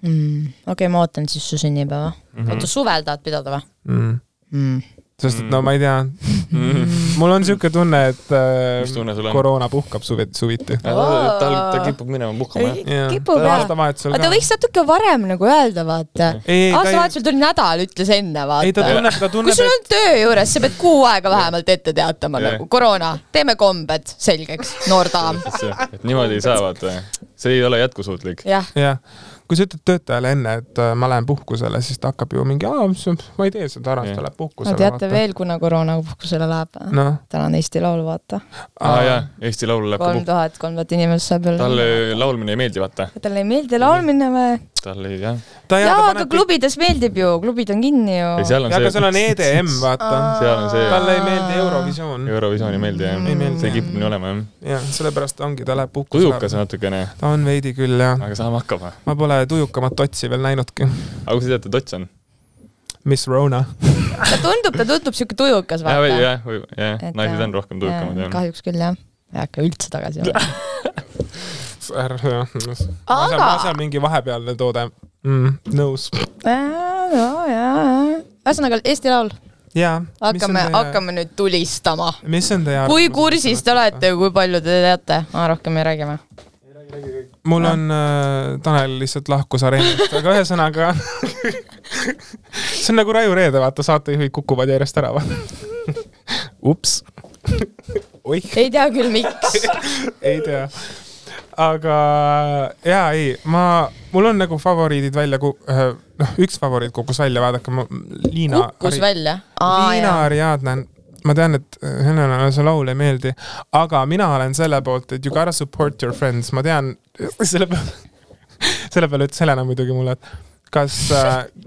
S2: mm,. okei okay,, ma ootan siis su sünnipäeva mm. -hmm. oota, suvel tahad pidada või
S3: mm..
S2: mm.?
S3: Sest et no ma ei tea, mul on siuke tunne, et äh,
S1: tunne
S3: koroona puhkab suvi, suviti.
S1: tal, ta kipub minema puhkama, jah.
S2: kipub jah.
S3: aastavahetusel
S2: aga ta võiks natuke varem nagu öelda, vaata. aastavahetusel tuli nädal, ütles enne,
S3: ei ta
S2: vaata.
S3: tunneb, ta
S2: kui
S3: tunneb,
S2: sul on töö juures, sa peed kuu aega vähemalt ette teatama nagu koroona, teeme kombed selgeks, noor daam.
S1: et niimoodi ei saa, vaata. see ei ole jätkusuutlik.
S2: jah,
S3: et jah, kui sa ütled töötajale enne, et äh, ma lähen puhkusele, siis ta hakkab ju mingi, aa, ma ei tee seda ära, siis ta läheb
S2: no
S3: puhkusele.
S2: teate veel, kuna koroonapuhkusele läheb?
S3: noh,
S2: täna on Eesti Laul, vaata.
S1: aa jaa, Eesti Laul läheb
S2: kolm tuhat, kolm tuhat inimest saab jälle.
S1: talle laulmine ei meeldi, vaata.
S2: talle ei meeldi laulmine või?
S1: Talle ei, jah.
S2: jaa, aga klubides meeldib ju, klubid on kinni ju
S1: ei, seal on
S3: ja aga
S1: see,
S3: seal on EDM, vaata.
S1: seal on see,
S3: talle ei meeldi Eurovisioon.
S1: Eurovisioon ei meeldi jah see kipub nii olema jah.
S3: jah, sellepärast ongi, ta läheb puhkusele
S1: tujukas. natukene,
S3: ta on veidi küll jah,
S1: aga saame hakkama.
S3: ma pole tujukamat otsi veel näinudki.
S1: aga kui sa tead, et Tots on?
S3: Miss Rona.
S2: ta tundub, ta tundub siuke tujukas, vaata.
S1: jah, jah,
S2: Et
S1: naised on rohkem tujukamad jah.
S2: kahjuks küll jah, ei hakka üldse tagasi olema.
S3: ära, jah. ma seal, ma seal, mingi vahepealne toode mm,. nõus.
S2: ühesõnaga Eesti Laul,
S3: jaa.
S2: hakkame, hakkame nüüd tulistama.
S3: mis on teie
S2: kui kursis te olete, kui palju te teate? rohkem ei räägi või?
S3: mul on äh,, Tanel lihtsalt lahkus areenilt, aga ühesõnaga see on nagu Raivo Reede, vaata saatejuhid kukuvad järjest ära, vaata. ups. oih,
S2: ei tea küll, miks.
S3: ei tea. Aga jaa, ei, ma, mul on nagu favoriidid välja noh, üks favoriit kukkus välja, vaadake, ma, Liina.
S2: kukkus välja.
S3: Liina Ariadne, ma tean, et Helena see laul ei meeldi, aga mina olen selle poolt, et you gotta support your friends, ma tean, selle peale, selle peale ütles Helena muidugi mulle, et kas,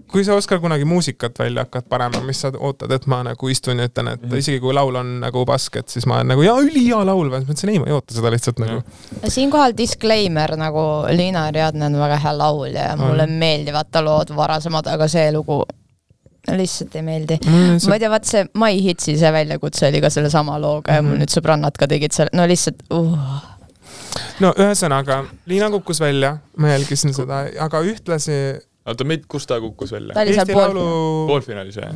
S3: kui sa Oskar kunagi muusikat välja hakkad panema, mis sa ootad, et ma nagu istun ja ütlen, et isegi kui laul on nagu pask, et siis ma olen nagu jaa, ülihea laul, ma mõtlesin, ei, ma ei oota seda lihtsalt nagu.
S2: siinkohal disclaimer nagu Liina Ariadne on väga hea laulja ja mulle
S3: On.
S2: meeldivad ta lood varasemad, aga see lugu lihtsalt ei meeldi. ma ei tea, vaat see My Hitsi see väljakutse oli ka sellesama looga ja mul
S3: Mhm.
S2: nüüd sõbrannad ka tegid selle, no lihtsalt uh..
S3: no ühesõnaga, Liina kukkus välja, ma jälgisin seda, aga ühtlasi
S1: oota, meid, kus ta kukkus välja?
S2: ta oli seal
S3: Eesti
S2: pool.
S3: Laulu
S1: poolfinaalis või?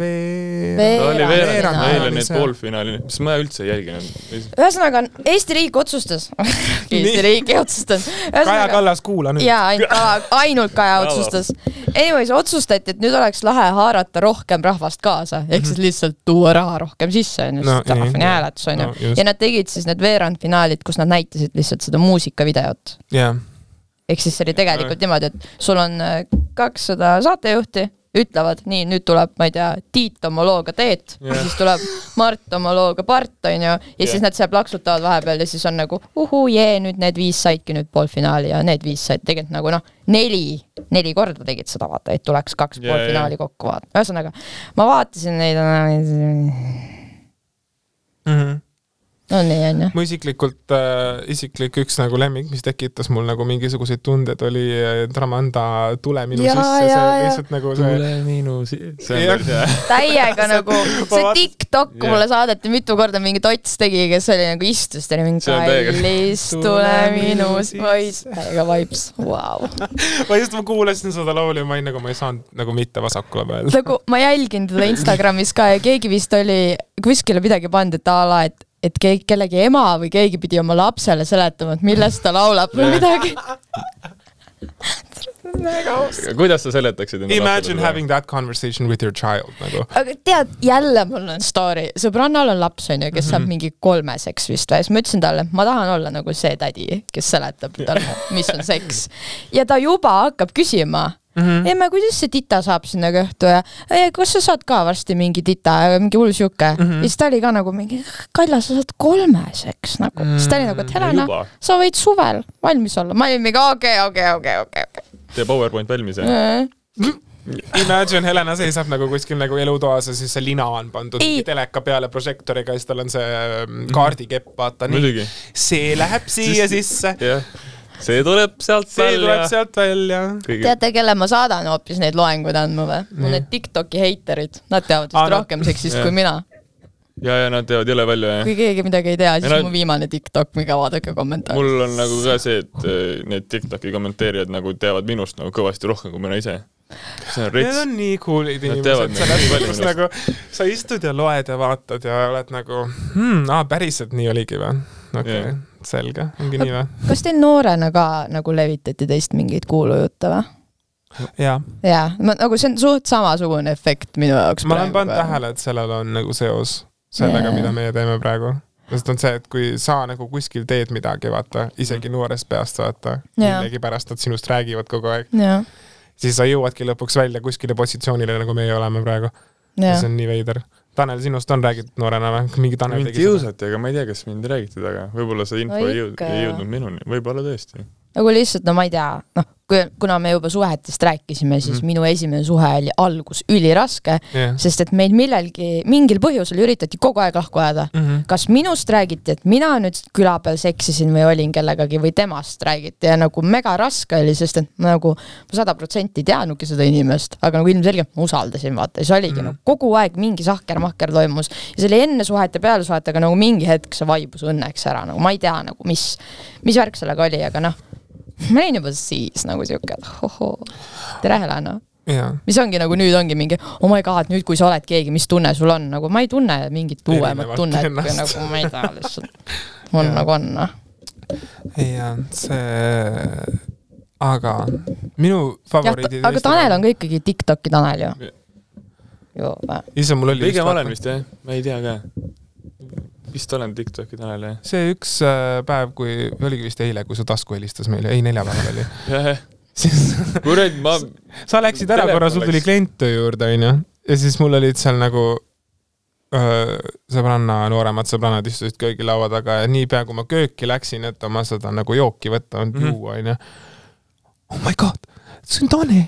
S3: veer-
S1: ta oli
S2: Veerand-
S1: meil on
S3: veerand-
S1: poolfinaali, mis ma üldse ei jälginud.
S2: ühesõnaga, Eesti riik otsustas Eesti riik ei otsustanud.
S3: Kaja Kallas, kuula nüüd.
S2: jaa, ainult Kaja, ainult Kaja otsustas. Anyways, otsustati, et nüüd oleks lahe haarata rohkem rahvast kaasa, ehk siis lihtsalt tuua raha rohkem sisse, onju,
S3: No
S2: sest rahvani hääletus, onju
S3: No just.
S2: ja nad tegid siis need veerandfinaalid, kus nad näitasid lihtsalt seda muusikavideot.
S3: jah,
S2: ehk siis see oli tegelikult niimoodi, et sul on äh, kakssada saatejuhti, ütlevad nii, nüüd tuleb, ma ei tea, Tiit oma looga Teet ja siis tuleb Mart oma looga Part, onju, ja siis
S1: Jah.
S2: nad seal plaksutavad vahepeal ja siis on nagu uhuu jee, nüüd need viis saidki nüüd poolfinaali ja need viis said tegelikult nagu noh, neli, neli korda tegid seda vaata, et tuleks kaks
S1: Jaa,
S2: poolfinaali kokku vaata, ühesõnaga ma vaatasin neid, no nii onju.
S3: mu isiklikult äh,, isiklik üks nagu lemmik, mis tekitas mul nagu mingisuguseid tundeid, oli äh, Dramanda Tule minu
S2: Jaa,
S3: sisse, see
S2: jaa.
S3: lihtsalt nagu see
S1: tule minu si-, see on
S3: Jah.
S1: päris hea.
S2: täiega nagu, see TikTok
S1: Jah.
S2: mulle saadeti mitu korda, mingi Tots tegi, kes oli nagu istus, ta oli mingi
S1: on
S2: kallis, tule minu
S3: sisse.
S2: täiega vibes, vau.
S3: ma just, ma kuulasin seda laulu ja ma olin nagu, ma ei saanud nagu mitte vasakule peale.
S2: nagu ma jälgin teda Instagramis ka ja keegi vist oli kuskile midagi pannud, et a la, et et keegi, kellegi ema või keegi pidi oma lapsele seletama, et millest ta laulab või midagi.
S1: kuidas sa seletaksid enda
S3: Imagine having that conversation with your child nagu.
S2: aga tead, jälle mul on story, sõbrannal on laps, onju, kes
S3: Mhm.
S2: saab mingi kolmeseks vist või, siis ma ütlesin talle, et ma tahan olla nagu see tädi, kes seletab talle, mis on seks. ja ta juba hakkab küsima
S3: Mhm.
S2: emme, kuidas see tita saab sinna kõhtu ja "Ei, kas sa saad ka varsti mingi tita, mingi hull sihuke mm. -hmm. ja siis ta oli ka nagu mingi, Kalja, sa saad kolmeseks nagu mm, -hmm. siis ta oli nagu, et Helena, sa võid suvel valmis olla. ma olin mingi okei, okei, okei, okei,
S1: tee PowerPoint valmis ja
S2: okei.
S3: Imagine Helena seisab nagu kuskil nagu elutoas ja siis see lina on pandud
S2: Ei.
S3: teleka peale prožektoriga ja siis tal on see mm, kaardikepp, vaata nii. see läheb siia sisse,
S1: jah. See tuleb sealt
S3: see tuleb
S1: välja.
S3: sealt välja.
S1: kõige,
S2: teate, kelle ma saadan hoopis neid loenguid andma või? mul need Tiktoki heiterid, nad teavad vist
S3: Aa,
S2: rohkem seksist
S1: jah.
S2: kui mina.
S1: ja, ja nad teevad jõle välja ja
S2: kui keegi midagi ei tea, siis
S1: nad-
S2: mu viimane Tiktok, minge vaadake kommentaare.
S1: mul on nagu ka see, et eh, need Tiktoki kommenteerijad nagu teavad minust nagu kõvasti rohkem kui mina ise. See on
S3: Need on nii cool'id inimesed, selles mõttes nagu sa istud ja loed ja vaatad ja oled nagu hmm,, aa päriselt nii oligi või? okei okay,
S1: Jah.
S3: selge, ongi nii või?
S2: kas teil noorena ka nagu levitati teist mingeid kuulujutte või?
S3: jaa,
S2: jaa, nagu see on suht samasugune efekt minu jaoks.
S3: ma olen pannud. tähele, et sellel on nagu seos sellega,
S2: Jaa.
S3: mida meie teeme praegu. sest on see, et kui sa nagu kuskil teed midagi, vaata, isegi noorest peast, vaata,
S2: Jaa.
S3: millegipärast nad sinust räägivad kogu aeg,
S2: jah,
S3: siis sa jõuadki lõpuks välja kuskile positsioonile, nagu meie oleme praegu. see. on nii veider. Tanel, sinust on räägitud noorena või? mingi Tanel
S1: mind
S3: tegi seda?
S1: kiusati, aga ma ei tea, kas mind räägiti taga, võib-olla see info
S2: No
S1: ei jõudnud, ei jõudnud minuni, võib-olla tõesti.
S2: nagu lihtsalt, no ma ei tea, noh, kui, kuna me juba suhetest rääkisime, siis mm. minu esimene suhe oli algus üliraske,
S3: jah.
S2: sest et meil millelgi, mingil põhjusel üritati kogu aeg lahku ajada.
S3: Mhm.
S2: kas minust räägiti, et mina nüüd küla peal seksisin või olin kellegagi või temast räägiti ja nagu mega raske oli, sest et ma nagu ma sada protsenti ei teadnudki seda inimest, aga nagu ilmselgelt ma usaldasin, vaata, see oligi mm.
S3: Mhm.
S2: nagu kogu aeg mingi sahker-mahker toimus ja see oli enne suhet ja peale suhet, aga nagu mingi hetk see vaibus õnneks ära, nagu ma ei tea nagu mis, mis värk sellega oli, aga noh, ma olin juba siis nagu siuke, et hohoo, tere Helena
S3: jaa.
S2: mis ongi nagu nüüd ongi mingi oh my god, nüüd kui sa oled keegi, mis tunne sul on, nagu ma ei tunne mingit uuemat tunnet, kui
S3: ennast.
S2: nagu ma ei tea lihtsalt. on
S3: Jaa.
S2: nagu on noh.
S3: jaa, see, aga minu favoriidid.
S2: aga Tanel on ka ikkagi Tiktoki Tanel ju. või?
S3: issand, mul oli
S1: pigem olen vist jah, ma ei tea ka. Vist olen Tiktoki Tanel jah.
S3: see üks äh, päev, kui, oligi vist eile, kui su tasku helistas meile, ei neljapäeval oli, siis
S1: kurat, ma,
S3: sa läksid ära korra, sul tuli klient töö juurde, onju, ja siis mul olid seal nagu öö, sõbranna, nooremad sõbrannad istusid köögilaua taga ja niipea kui ma kööki läksin, et oma seda nagu jooki võtta,
S1: Mhm.
S3: juua, onju. Oh my god, see on Tanel,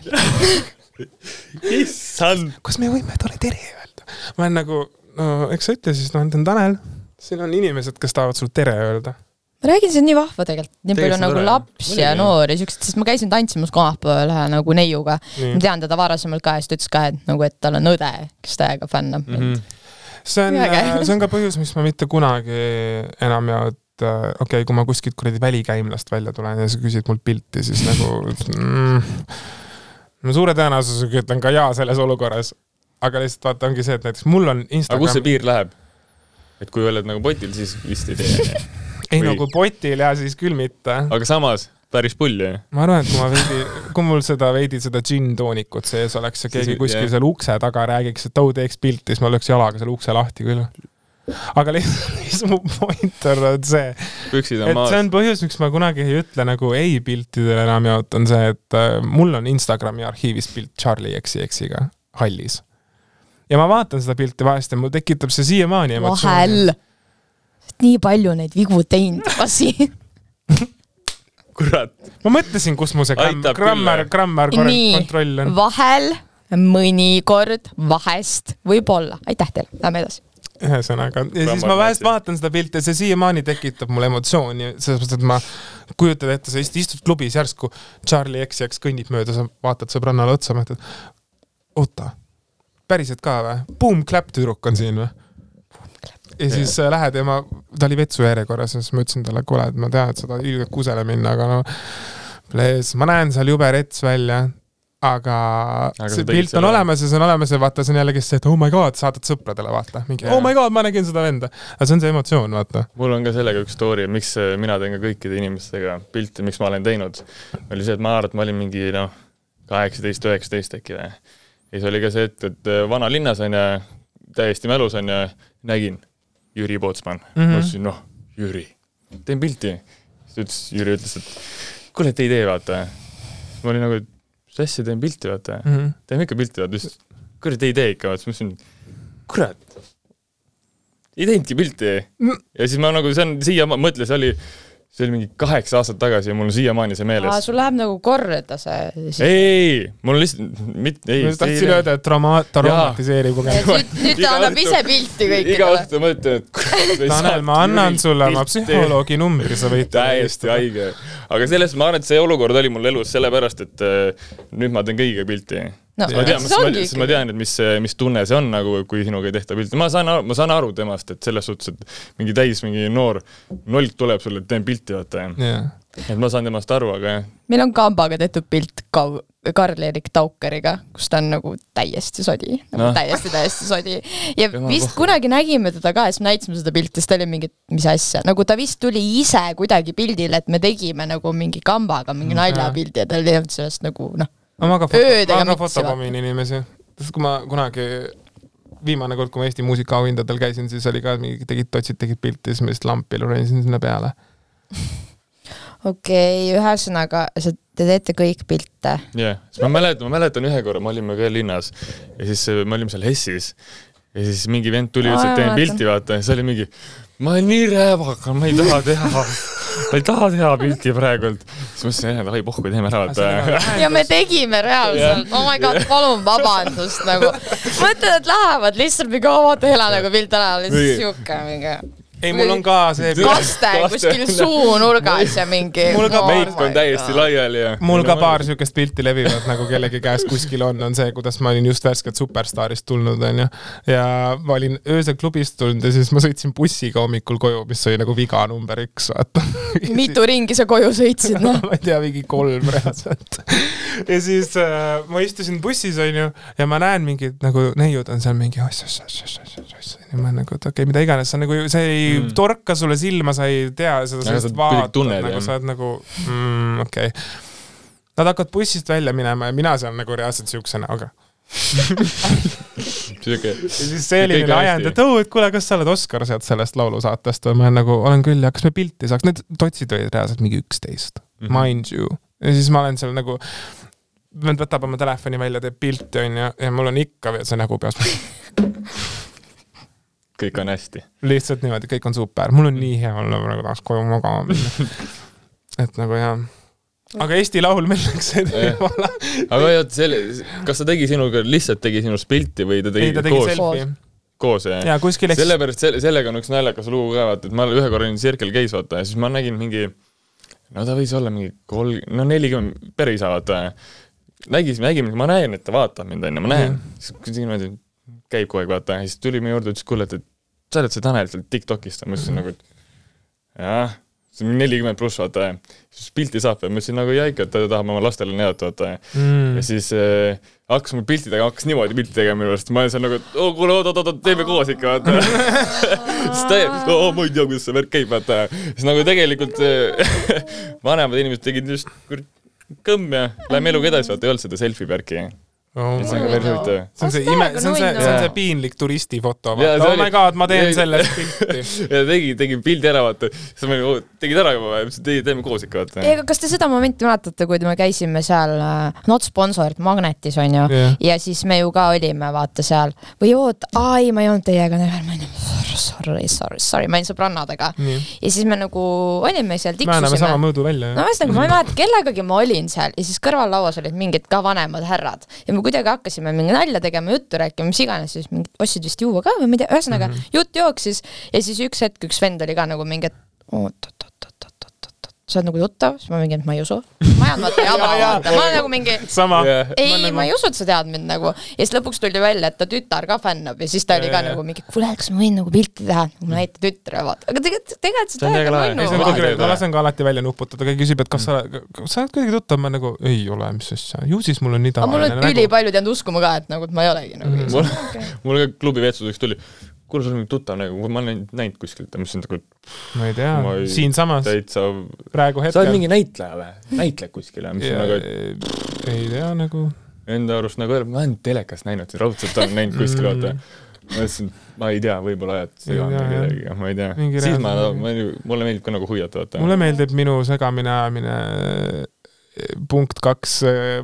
S1: issand.
S3: kas me võime talle tere öelda? ma olen nagu, no eks sa ütle siis, noh, ta on Tanel, siin on inimesed, kes tahavad sulle tere öelda.
S2: ma räägin, see on nii vahva tegelikult, nii
S1: Tegelikult
S2: palju
S1: on
S2: nagu lapsi ja noori siukseid, sest ma käisin tantsimas kolmapäeval ühe nagu neiuga. ma tean teda varasemalt ka ja siis ta ütles ka, et nagu, et tal on õde, kes täiega fännab mm.
S1: Mhm.
S3: see on
S2: Äge.,
S3: see on ka põhjus, miks ma mitte kunagi enam et äh, okei okay,, kui ma kuskilt kuradi välikäimlast välja tulen ja sa küsid mult pilti, siis nagu mm, ma suure tõenäosusega ütlen ka jaa selles olukorras. aga lihtsalt vaata, ongi see, et näiteks mul on
S1: aga kus see
S3: Instagram,
S1: piir läheb? Et kui oled nagu potil, siis vist ei tee.
S3: ei no kui potil ja siis küll mitte.
S1: aga samas, päris pull ju.
S3: ma arvan, et kui ma veidi, kui mul seda veidi seda džinn-toonikut sees oleks ja keegi kuskil
S1: jah.
S3: seal ukse taga räägiks, et oh teeks pilti, siis ma lööks jalaga selle ukse lahti küll. aga lihtsalt, mis mu point on, on see, et see on põhjus, miks ma kunagi ei ütle nagu ei piltidele enam jaot, on see, et äh, mul on Instagrami arhiivis pilt Charlie XCX-iga hallis. Ja ma vaatan seda pilti vahest ja mul tekitab see siiamaani emotsiooni.
S2: vahel. nii palju neid vigu teinud siin.
S1: kurat.
S3: ma mõtlesin, kus mu see grammar, grammar
S2: nii
S3: kontroll, on.
S2: vahel, mõnikord, vahest, võib-olla, aitäh teile, lähme edasi.
S3: ühesõnaga, ja siis ma vahest vaatan seda pilti ja see siiamaani tekitab mul emotsiooni, selles mõttes, et ma kujutad ette, sa ist- istud klubis järsku, Charlie XCX kõnnib mööda, sa vaatad sõbrannale otsa, mõtled, oota, päriselt ka või? Boom, clap tüdruk on siin või? ja siis äh, lähed ja ma, ta oli vetsu järjekorras ja siis ma ütlesin talle, kuule, et ma tean, et sa tahad ilgelt kusele minna, aga no plees, ma näen seal jube rets välja, aga,
S1: Aga
S3: see pilt on olemas ja see on olemas ja vaata, see on jällegi see, et oh my god, saadad sõpradele, vaata, mingi
S1: Jaa.
S3: oh my god, ma nägin seda venda. aga see on see emotsioon, vaata.
S1: mul on ka sellega üks story, miks äh, mina teen ka kõikide inimestega pilte, miks ma olen teinud. oli see, et ma arvan, et ma olin mingi noh, kaheksateist, üheksateist äkki või. Ja siis oli ka see, et, et äh, vanalinnas on ju, täiesti mälus on ju, nägin Jüri Pootsman mm.
S3: Mhm.
S1: -hmm. ma ütlesin, noh, Jüri, teen pilti. siis ütles, Jüri ütles, et kuule, et ei tee, vaata. ma olin nagu, mis asja, teen pilti, vaata.
S3: Mhm.
S1: teeme ikka pilti, vaata, siis kurat ei tee ikka, vaata, siis ma mõtlesin, kurat, ei teinudki pilti
S3: Mm.
S1: ja siis ma nagu, see on siia, ma mõtlen, see oli, see oli mingi kaheksa aastat tagasi ja mul on siiamaani see meeles.
S2: sul läheb nagu korda see siis.
S1: ei, mul on lihtsalt, mitte, ei
S3: ma. just tahtsin öelda, et trauma-, traumatiseeriv kogemus.
S2: nüüd, nüüd ta
S1: Iga
S2: annab
S1: õhtu-
S2: ise pilti
S1: iga
S2: kõikidele.
S1: õhtu mõtlen, et ei
S3: Tanel, ma annan sulle oma psühholoogi numbri, sa võid.
S1: täiesti. haige. aga sellest ma arvan, et see olukord oli mul elus sellepärast, et äh, nüüd ma teen kõigiga pilti.
S2: No
S1: ma tean, sest ma tean, et mis, mis tunne see on nagu, kui sinuga ei tehta pilti, ma saan, ma saan aru temast, et selles suhtes, et mingi täis mingi noor nolk tuleb sulle, et teen pilti, vaata.
S3: jah,
S1: et ma saan temast aru, aga jah,
S2: meil on kambaga tehtud pilt Kau-, Karl-Erik Taukeriga, kus ta on nagu täiesti sodi, nagu
S1: Noh.
S2: täiesti, täiesti sodi. ja
S1: Jumal
S2: vist kunagi nägime teda ka ja siis me näitasime seda pilti, siis ta oli mingi, mis asja, nagu ta vist tuli ise kuidagi pildile, et me tegime nagu mingi kambaga mingi naljapildi ja tal ei olnud sellest nagu noh,
S3: ma ka foto, ma ka
S2: mitsi,
S3: fotopommin inimesi, sest kui ma kunagi viimane kord, kui ma Eesti muusikaauhindadel käisin, siis oli ka mingi, tegid totsid, tegid pilti, siis ma lihtsalt lampi lurasin sinna peale.
S2: okei okay,, ühesõnaga, sa, te teete kõik pilte.
S1: jah, siis ma mäletan, ma mäletan ühe korra, me olime ka linnas ja siis me olime seal Hessis ja siis mingi vend tuli ütles, et teen pilti, vaata, ja siis oli mingi ma olen nii räävaga, ma ei taha teha, ma ei taha teha pilti praegult. siis ma ütlesin, davai, pohhu, teeme ära, vaata.
S2: ja me tegime reaalselt, oh my god, palun vabandust nagu. mõtled, et lähevad lihtsalt mingi, oo vaata Helena pilt ära, lihtsalt
S1: Või-
S2: siuke mingi
S3: ei, mul on ka see,
S2: kaste kuskil suunurgas ja mingi.
S3: Mul ka
S1: meik on täiesti laiali ja.
S3: mul ka paar siukest pilti levivad nagu kellegi käes kuskil on, on see, kuidas ma olin just värskelt Superstaarist tulnud, onju. ja ma olin öösel klubist tulnud ja siis ma sõitsin bussiga hommikul koju, mis oli nagu viga number üks, vaata.
S2: mitu ringi sa koju sõitsid, noh?
S3: ma ei tea, mingi kolm reaalselt. ja siis äh, ma istusin bussis, onju, ja ma näen mingid nagu neiud on seal mingi oss-oss-oss-oss-oss-oss, ja ma nagu, et okei okay,, mida iganes, sa nagu, see ei mm.
S1: Mm.
S3: torka sulle silma, sa ei tea seda, sa lihtsalt vaatad nagu sa oled nagu mm,, okei okay.. Nad hakkavad bussist välja minema ja mina seal nagu reaalselt siukse näoga.
S1: siuke.
S3: ja siis see oli
S1: on
S3: ajend, et oo, et kuule, kas sa oled Oskar sealt sellest laulusaatest või ma olen nagu, olen küll ja kas me pilti saaks, need totsid olid reaalselt mingi üksteist mm. -hmm. mind you. ja siis ma olen seal nagu, vend võtab oma telefoni välja, teeb pilti onju ja mul on ikka veel see nägu peas.
S1: kõik on hästi.
S3: lihtsalt niimoodi, kõik on super, mul on nii hea olla, praegu tahaks koju magama minna. et nagu jah. aga Eesti Laul meil läks teemale.
S1: aga oot, selle, kas ta tegi sinuga, lihtsalt tegi sinust pilti või ta
S3: ei,
S1: tegi
S3: ta tegi
S1: koos,
S3: selfie.
S1: koos jah?
S3: ja kuskil eks-
S1: sellepärast selle, sellega on üks naljakas lugu ka, vaata, et ma ühe korra olin Circle K-s vaata ja siis ma nägin mingi, no ta võis olla mingi kolm, no nelikümmend, päris vaata. nägis, nägime, ma näen, et ta vaatab mind onju, ma näen, siis kuidagi niimoodi käib kogu aeg vaata ja siis tuli meie juurde, ütles kuule, et, et sa oled see Tanel sealt Tiktokist ja ma ütlesin nagu, et jah, see on nelikümmend pluss vaata siis pilti saab ja ma ütlesin nagu ikka, et ta tahab oma lastele näidata vaata
S3: mm.
S1: ja. siis äh, hakkas mul pilti tegema, hakkas niimoodi pilti tegema minu arust, ma olin seal nagu, et oo kuule oot, oot, oot, teeme koos ikka vaata. siis ta, oo ma ei tea, kuidas see värk käib vaata. siis nagu tegelikult äh, vanemad inimesed tegid just kõmm ja lähme eluga edasi, vaata ei olnud seda selfie värki.
S3: Oh
S1: see on ka
S3: my
S1: päris huvitav.
S3: see on see ime, see on see, see on see piinlik turistifoto, vaata, oh my
S1: oli-
S3: god, ma teen sellest pilti.
S1: ja tegi, tegi pildi ära vaata, siis ma olin, tegid ära juba või? ütlesin, et ei, teeme koos ikka vaata.
S2: Ei, aga kas te seda momenti mäletate, kui me käisime seal äh, Not Sponsored Magnetis onju?
S3: Jah.
S2: ja siis me ju ka olime vaata seal. Või oot, aa ei, ma ei olnud teiega never, ma olin sorry, sorry, sorry, ma olin sõbrannadega. Ja siis me nagu olime seal,
S3: me anname sama
S2: tiksusime.
S3: mõõdu välja,
S2: no ühesõnaga, ma ei mäleta, kellegagi ma olin seal. Ja siis kõrvallauas olid mingid ka vanemad härrad. Ja me kuidagi hakkasime mingi nalja tegema, juttu rääkima, mis iganes, siis mingid ostsid vist juua ka või ma ei tea, ühesõnaga mm -hmm. jutt jooksis ja siis üks hetk üks vend oli ka nagu mingi, et oot, oot, sa oled nagu tuttav, siis ma mingi, et ma ei usu. ma ei vaata jama, vaata, ma olen nagu mingi ei, ma ei usu, et sa tead mind nagu. ja siis lõpuks tuli välja, et ta tütar ka fännab ja siis ta oli ka nagu mingi, kuule, kas ma võin nagu pilti teha, et ma näitan tütre, vaata. aga tegelikult, tegelikult
S1: See on täiega on
S3: ma lasen ka alati välja nuputada, keegi küsib, et kas sa, kas sa oled kuidagi tuttav, ma nagu ei ole, mis asja, ju siis mul on nii
S2: aga mul
S3: tavaline
S2: on ülipaljud jäänud uskuma ka, et nagu, et ma ei olegi nagu
S3: Mhm.
S1: mul ka klubi veetsuseks tuli, kuule, sul on tuttav nägu, ma olen näinud kuskilt ma ütlesin nagu
S3: ma ei tea
S1: Ma
S3: siinsamas
S1: täitsa,
S3: praegu
S1: sa oled
S3: hetkel.
S1: mingi näitleja või? näitled kuskil või? mis on nagu, et
S3: ei tea nagu,
S1: enda arust nagu, ma olen telekast näinud, raudselt olen näinud kuskil, vaata. ma ütlesin, ma ei tea, võib-olla ajad segamini kedagi, ma ei tea siis ma
S3: reaalne-,
S1: ma, mulle meeldib ka nagu huviata, vaata.
S3: mulle meeldib minu segamini ajamine eh, punkt kaks,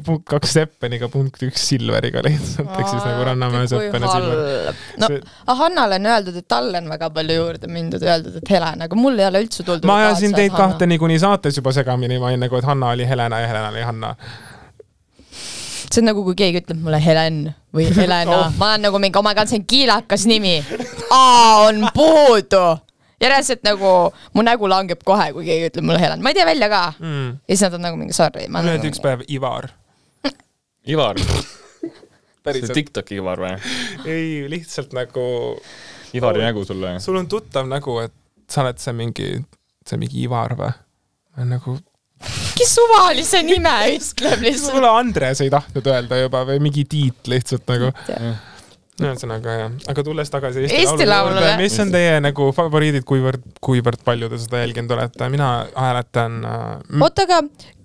S3: punkt kaks Seppeniga, punkt üks Silveriga lihtsalt, ehk siis nagu Rannamäe Seppen ja Silver.
S2: no
S3: See-
S2: Hannale on öeldud, et talle on väga palju juurde mindud, öeldud, et Helen, aga mul ei ole üldse tulnud.
S3: ma ajasin teid kahte niikuinii saates juba segamini, ma olin nagu, et Hanna oli Helena ja Helena oli Hanna.
S2: see on nagu, kui keegi ütleb mulle Helen või Helena
S3: oh.,
S2: ma olen nagu mingi, oh my god, see on kiilakas nimi. A on puudu. Järelikult nagu mu nägu langeb kohe, kui keegi ütleb mulle Helen, ma ei tea välja ka.
S3: mm..
S2: ja siis nad on nagu mingi sorry.
S3: mul öeldi üks päev Ivar.
S1: Ivar, see
S3: päriselt.
S1: Tiktoki Ivar või?
S3: ei, lihtsalt nagu,
S1: Ivari nägu sulle?
S3: sul on tuttav nägu, et sa oled see mingi, see mingi Ivar või? ma nagu,
S2: kes suvalise nime ütleb lihtsalt.
S3: sulle Andres ei tahtnud öelda juba või mingi Tiit lihtsalt nagu. Ühesõnaga jah, aga tulles tagasi Eesti,
S2: Eesti Laulule.
S3: juurde, mis on teie nagu favoriidid, kuivõrd, kuivõrd palju te seda jälginud olete, mina hääletan äh,
S2: oota, aga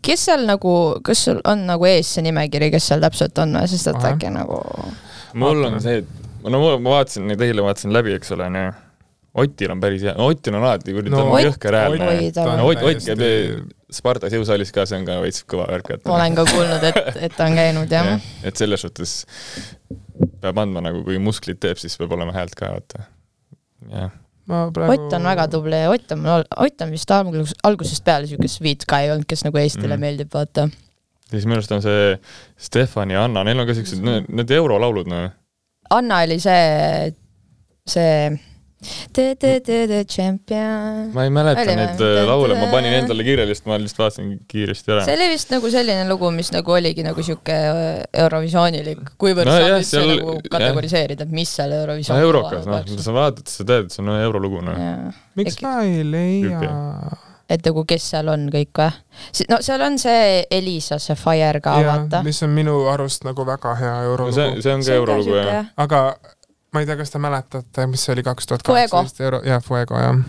S2: kes seal nagu, kas sul on nagu ees see nimekiri, kes seal täpselt on või, sest et äkki nagu.
S1: mul on see, et no ma, vaatasin neid eile, vaatasin läbi, eks ole, onju. Otil on päris hea, Otil on alati kuradi
S3: No
S1: no, jõhker hääl.
S2: oi, ta on-
S1: no Ott, Ott käib Spartas jõusaalis ka, see on ka veits kõva värk, et
S2: ma olen ka kuulnud, et, et ta on käinud jah
S1: jah, et selles suhtes peab andma nagu, kui musklit teeb, siis peab olema häält ka, vaata. jah,
S3: ma praegu
S2: Ott on väga tubli ja Ott on, Ott on vist algus, algusest peale siuke sweet guy olnud, kes nagu Eestile
S1: Mm.
S2: meeldib vaata.
S1: siis minu arust on see Stefan ja Anna, neil on ka siuksed, need eurolaulud, noh.
S2: Anna oli see, see The champion.
S1: ma ei mäleta
S2: Oli
S1: neid äh, laule, ma panin endale kirja, lihtsalt ma lihtsalt vaatasin kiiresti ära.
S2: see oli vist nagu selline lugu, mis nagu oligi nagu sihuke Eurovisioonilik, kuivõrd
S1: No
S2: no, saab
S1: jah,
S2: üldse
S1: seal-
S2: nagu kategoriseerida, et mis seal
S1: no
S2: Eurovisiooni
S1: eurokas, noh, sa vaatad, sa tead, et see on eurolugu, noh.
S3: miks
S2: Äkki-
S3: ma ei leia
S2: et nagu kes seal on kõik või? no seal on see Elisa, see Fire ka vaata.
S3: mis on minu arust nagu väga hea
S1: no see,
S3: eurolugu,
S1: see on ka eurolugu, jah.
S3: aga ma ei tea, kas te mäletate, mis see oli kaks tuhat kaheksateist euro, jah, Fuego jah,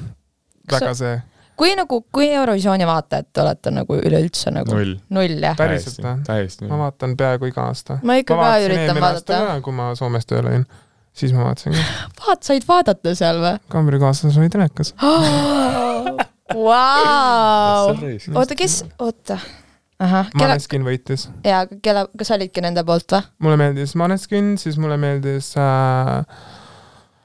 S3: väga see,
S2: kui nagu, kui Eurovisiooni vaatajad te olete nagu üleüldse nagu
S1: null.
S2: null jah?
S3: päriselt või?
S1: täiesti
S3: ma vaatan peaaegu iga aasta.
S2: ma ikka
S3: ma
S2: ka üritan vaadata.
S3: kui ma Soomes tööl olin, siis ma vaatasin ka,
S2: vaat, said vaadata seal või?
S3: kaamerakaaslasel oli telekas.
S2: Vau! oota, kes, oota.
S3: Maneskin võitis,
S2: jaa, kelle, kas sa olidki nende poolt või?
S3: mulle meeldis Maneskin, siis mulle meeldis äh,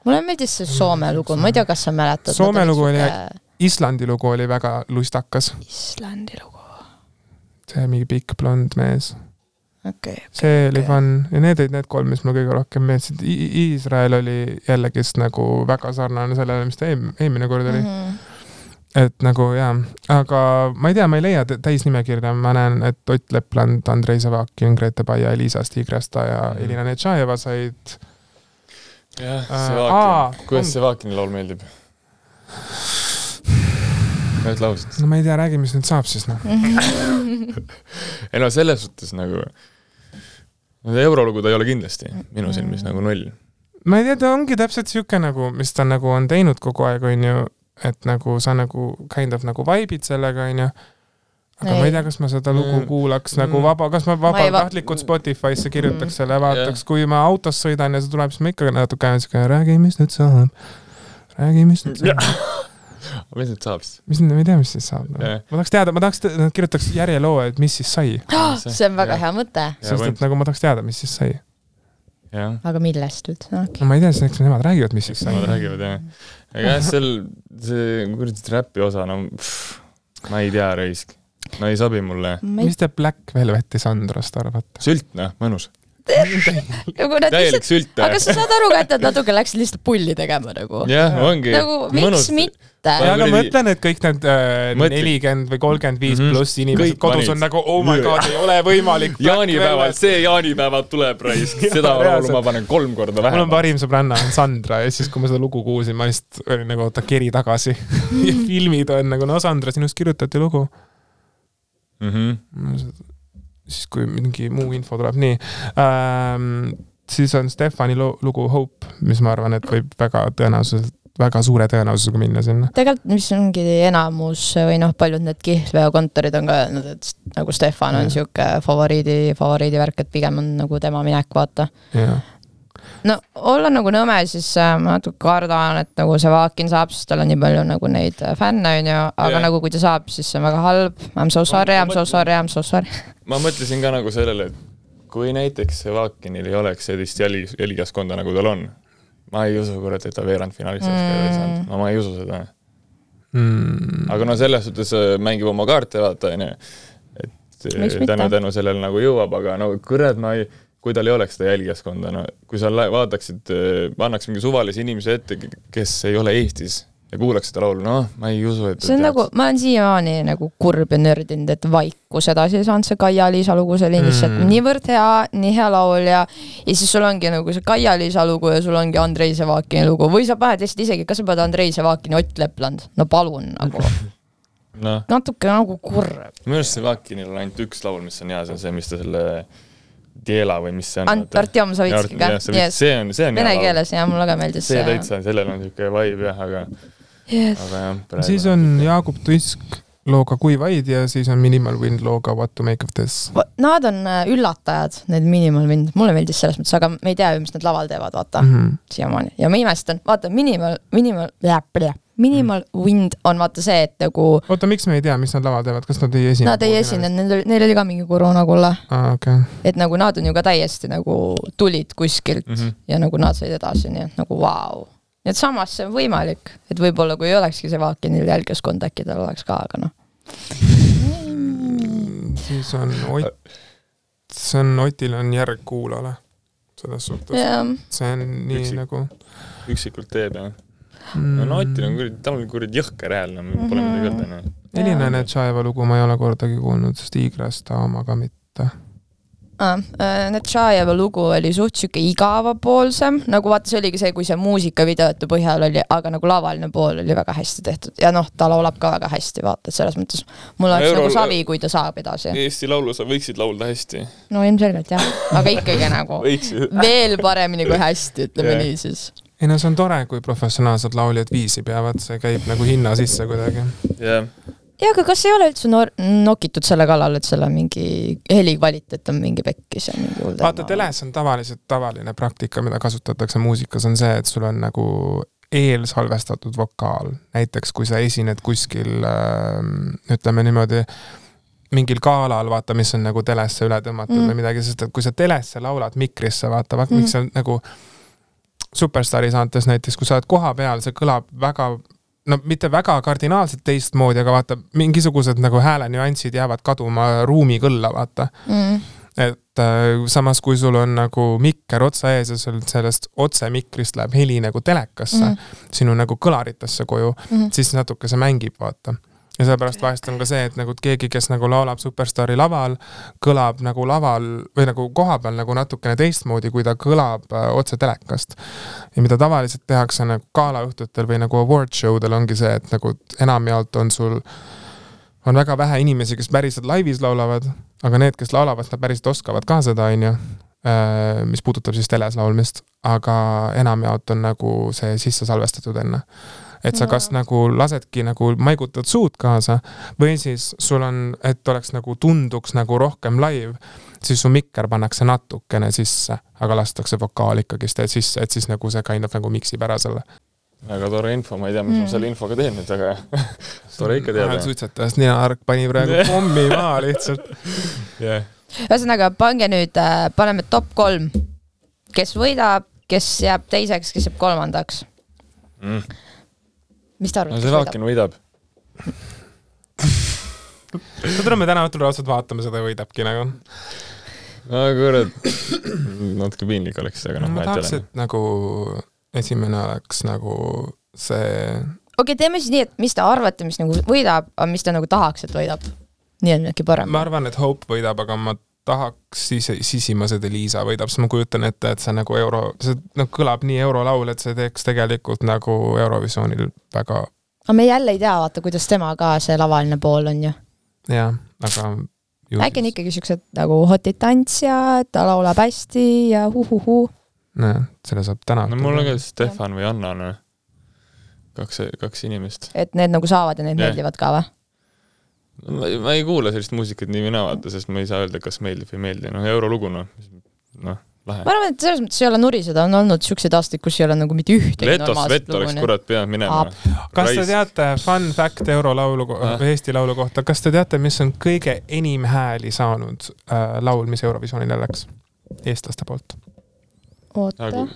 S2: mulle meeldis see Soome lugu, ma ei tea, kas sa mäletad.
S3: Soome lugu oli- Islandi lugu oli väga lustakas,
S2: Islandi lugu,
S3: see mingi pikk blond mees,
S2: okei okay..
S3: see oli fun ja need olid need kolm, mis mulle kõige rohkem meeldisid. Iisrael oli jällegist nagu väga sarnane sellele, mis ta eelm- eelmine kord oli.
S2: Mhm.
S3: Et nagu jaa, aga ma ei tea, ma ei leia tä- täisnimekirja, ma näen, et Ott Lepland, Andrei Zavakin, Grete Baia, Elisa Stigresta ja
S1: Mhm.
S3: Elina Netšajeva said
S1: jah,
S3: Äh,
S1: see
S3: aa,
S1: Vaakin, kuidas Vaakini laul meeldib? ühest lausest.
S3: no ma ei tea, räägi, mis nüüd saab siis noh.
S1: ei no selles suhtes nagu, no see eurolugu ta ei ole kindlasti minu silmis nagu null.
S3: ma ei tea, ta ongi täpselt sihuke nagu, mis ta nagu on teinud kogu aeg, onju, et nagu sa nagu kind of nagu vibe'id sellega, onju. aga ei. ma ei tea, kas ma seda lugu
S1: Mm.
S3: kuulaks
S1: Mm.
S3: nagu vaba, kas ma
S2: ei va-
S3: vabatahtlikult Spotify'sse kirjutaks
S2: Mm.
S3: selle ja vaataks
S1: Jah.
S3: kui ma autos sõidan ja see tuleb, siis ma ikka natuke olen siuke, räägi, mis nüüd saab. räägi, mis nüüd saab.
S1: mis nüüd saab siis?
S3: mis, ma ei tea, mis siis saab no.
S1: Jah..
S3: ma tahaks teada, ma tahaks, nad kirjutaks järjeloo, et mis siis sai.
S2: see on väga hea mõte,
S3: sest et nagu ma tahaks teada, mis siis sai.
S2: aga millest üldse no,? Okay.
S3: no ma ei tea, eks nemad räägivad, mis siis sai
S1: nad. räägivad jah. Aga jah, seal see kuradi räpi osa, no pff, ma ei tea, raisk. no ei sobi mulle.
S3: mis te Black Velveti Sandrost arvate?
S1: sült, noh, mõnus.
S2: Nagu nad
S1: täielik
S2: lihtsalt,
S1: sült.
S2: aga sa saad aru ka, et nad natuke läksid lihtsalt pulli tegema nagu.
S1: jah, ongi.
S2: nagu miks mitte?
S3: ja aga ma ütlen, et kõik need äh, nelikümmend või kolmkümmend viis
S1: Mhm.
S3: pluss inimesed
S1: Kõik
S3: kodus
S1: panid.
S3: on nagu oh my god, ei ole võimalik.
S1: jaanipäeval, see jaanipäeval tuleb raisk, seda laulu ma panen kolm korda
S3: mul on parim sõbranna on Sandra ja siis, kui ma seda lugu kuulsin, ma lihtsalt olin nagu oota, keri tagasi. ja filmid on nagu no Sandra, sinust kirjutati lugu.
S1: Mhm.
S3: siis, kui mingi muu info tuleb, nii ähm,. siis on Stefani lu- lugu Hope, mis ma arvan, et võib väga tõenäoliselt, väga suure tõenäosusega minna sinna.
S2: tegelikult, mis ongi enamus või noh, paljud need kihlveokontorid on ka öelnud, et nagu Stefan on sihuke favoriidi, favoriidi värk, et pigem on nagu tema minek, vaata.
S3: jah,
S2: no olla nagu nõme, siis äh, ma natuke kardan, et nagu see Vaakin saab, sest tal on nii palju nagu neid äh, fänne, onju, aga
S1: Jah.
S2: nagu kui ta saab, siis see on väga halb. I m so sorry, I m so sorry, I m so sorry.
S1: ma mõtlesin ka nagu sellele, et kui näiteks see Vaakinil ei oleks sellist jälgi, jälgijaskonda, nagu tal on, ma ei usu, kurat, et ta veerandfinaalis oleks
S2: Mm.
S1: mm. saanud, no ma ei usu seda.
S3: mm..
S1: aga no selles suhtes äh, mängib oma kaarte, vaata, et
S2: Miks
S1: äh,
S2: mitte?
S1: tänu, tänu sellele nagu jõuab, aga no kurat, ma ei, kui tal ei oleks seda jälgijaskonda, no kui sa vaataksid, annaks mingi suvalise inimese ette, kes ei ole Eestis ja kuulaks seda laulu, noh, ma ei usu, et
S2: see on nagu, ma olen siiamaani nagu kurb ja nördinud, et Vaikus edasi ei saanud see Kaia-Liisa lugu, see oli lihtsalt
S3: Mm.
S2: niivõrd hea, nii hea laulja. ja siis sul ongi nagu see Kaia-Liisa lugu ja sul ongi Andrei Sevakini lugu või sa paned lihtsalt isegi, kas sa paned Andrei Sevakini Ott Lepland, no palun nagu,
S1: noh,
S2: natuke nagu kurb.
S1: minu arust see Vakinil on ainult üks laul, mis on hea, see on see, mis ta selle Diela või mis see on.
S2: Ant-, Artjom Savitskiga, yes.
S1: see on, see on
S2: vene
S1: hea laul.
S2: keeles ja mulle ka meeldis
S1: see täitsa, sellel on niisugune vibe jah, aga,
S2: yes.
S1: aga jah.
S3: siis on Jaagup Tuisk, looga Kuivaid ja siis on Minimal Wind looga What to make of this.
S2: Nad on äh, üllatajad, need Minimal Wind, mulle meeldis selles mõttes, aga me ei tea ju, mis nad laval teevad, vaata mm -hmm. siiamaani ja ma imestan, vaata Minimal, Minimal, Minimal mm. Wind on vaata see, et nagu.
S3: oota, miks me ei tea, mis nad laval teevad, kas nad ei esine?
S2: Nad ei esine, neil, neil oli ka mingi koroonakulle
S3: ah,. Okay.
S2: et nagu nad on ju ka täiesti nagu tulid kuskilt mm -hmm. ja nagu nad said edasi, nii et nagu vau wow nii et samas see on võimalik, et võib-olla kui ei olekski see Vaakinil jälgijaskond, äkki tal oleks ka, aga noh
S3: mm,. siis on Ott, see on, Otil on järg kuulale selles suhtes yeah.. see on nii Üksik, nagu.
S1: üksikult teeb jah. No Otil on kuradi, tal on kuradi jõhker hääl, no pole midagi öelda noh.
S3: Elina Netšaeva lugu ma ei ole kordagi kuulnud, sest Igras ta oma ka mitte
S2: ah,. Netšajeva lugu oli suht sihuke igavapoolsem, nagu vaata, see oligi see, kui see muusikavideote põhjal oli, aga nagu lavaline pool oli väga hästi tehtud ja noh, ta laulab ka väga hästi, vaata, et selles mõttes mul oleks Euro... nagu savi, kui ta saab edasi.
S1: Eesti Laulu sa võiksid laulda hästi.
S2: no ilmselgelt jah, aga ikkagi nagu veel paremini kui hästi, ütleme yeah. nii siis
S3: ei no see on tore, kui professionaalsed lauljad viisi peavad, see käib nagu hinna sisse kuidagi.
S1: jah yeah
S2: ja aga kas ei ole üldse nor-, nokitud selle kallal, et selle mingi helikvaliteet on mingi pekkis ja mingi hull
S3: vaata, teles on tavaliselt tavaline praktika, mida kasutatakse muusikas, on see, et sul on nagu eelsalvestatud vokaal, näiteks kui sa esined kuskil ähm, ütleme niimoodi, mingil galal, vaata, mis on nagu telesse üle tõmmatud mm. või midagi, sest et kui sa telesse laulad mikrisse, vaata, vaata mm., miks see on nagu Superstaari saates näiteks, kui sa oled kohapeal, see kõlab väga no mitte väga kardinaalselt teistmoodi, aga vaata, mingisugused nagu häälenüansid jäävad kaduma ruumi kõlla, vaata mm. et äh, samas, kui sul on nagu mikker otsa ees ja sul sellest otsemikrist läheb heli nagu telekasse mm., sinu nagu kõlaritesse koju mm., siis natuke see mängib, vaata ja sellepärast vahest on ka see, et nagu keegi, kes nagu laulab Superstaari laval, kõlab nagu laval või nagu kohapeal nagu natukene teistmoodi, kui ta kõlab äh, otse telekast. ja mida tavaliselt tehakse nagu galaõhtutel või nagu award show del ongi see, et nagu enamjaolt on sul, on väga vähe inimesi, kes päriselt laivis laulavad, aga need, kes laulavad, nad päriselt oskavad ka seda, onju äh, mis puudutab siis teles laulmist, aga enamjaolt on nagu see sisse salvestatud enne et sa kas nagu lasedki nagu maigutad suud kaasa või siis sul on, et oleks nagu tunduks nagu rohkem live, siis su mikker pannakse natukene sisse, aga lastakse vokaal ikkagist sisse, et siis nagu see kind of nagu miksib ära selle.
S1: Väga tore info, ma ei tea, mis mm. ma selle infoga teen nüüd, aga tore ikka teada.
S3: suitsetajast Nina Ark pani praegu pommi maha lihtsalt.
S2: Yeah.. ühesõnaga, pange nüüd äh,, paneme top kolm, kes võidab, kes jääb teiseks, kes jääb kolmandaks. Mm mis te arvate?
S1: no see Vaakin võidab
S3: no tule, me täna õhtul raudselt vaatame seda ja võidabki nagu.
S1: no kurat, natuke piinlik oleks, aga noh.
S3: ma tahaks, et nagu esimene oleks nagu see.
S2: okei okay,, teeme siis nii, et mis te arvate, mis nagu võidab, aga mis te nagu tahaks, et võidab? nii on äkki parem.
S3: ma arvan, et Hope võidab, aga ma tahaks siis sisimas, et Liisa võidab, sest ma kujutan ette, et see nagu euro, see noh, kõlab nii eurolaul, et see teeks tegelikult nagu Eurovisioonil väga.
S2: aga me jälle ei tea, vaata, kuidas tema ka see lavaline pool on ju.
S3: jah, aga.
S2: äkki on ikkagi siuksed nagu hotid tantsijad, ta laulab hästi ja huhuhu.
S3: nojah, selle saab täna.
S1: no mul on ka Stefan või Anna, noh. kaks, kaks inimest.
S2: et need nagu saavad ja need yeah. meeldivad ka või?
S1: Ma, ma ei kuula sellist muusikat nii või naa, vaata, sest ma ei saa öelda, kas meeldib või ei meeldi, noh, eurolugu, noh, noh, lahe.
S2: ma arvan, et selles mõttes ei ole nuriseda, on olnud siukseid aastaid, kus ei ole nagu mitte ühtegi
S1: Letos vett oleks kurat pidanud minema.
S3: kas te teate, fun fact eurolaulu või Eesti Laulu kohta, kas te teate, mis on kõige enim hääli saanud äh, laul, mis Eurovisioonile läks eestlaste poolt?
S2: oota nagu,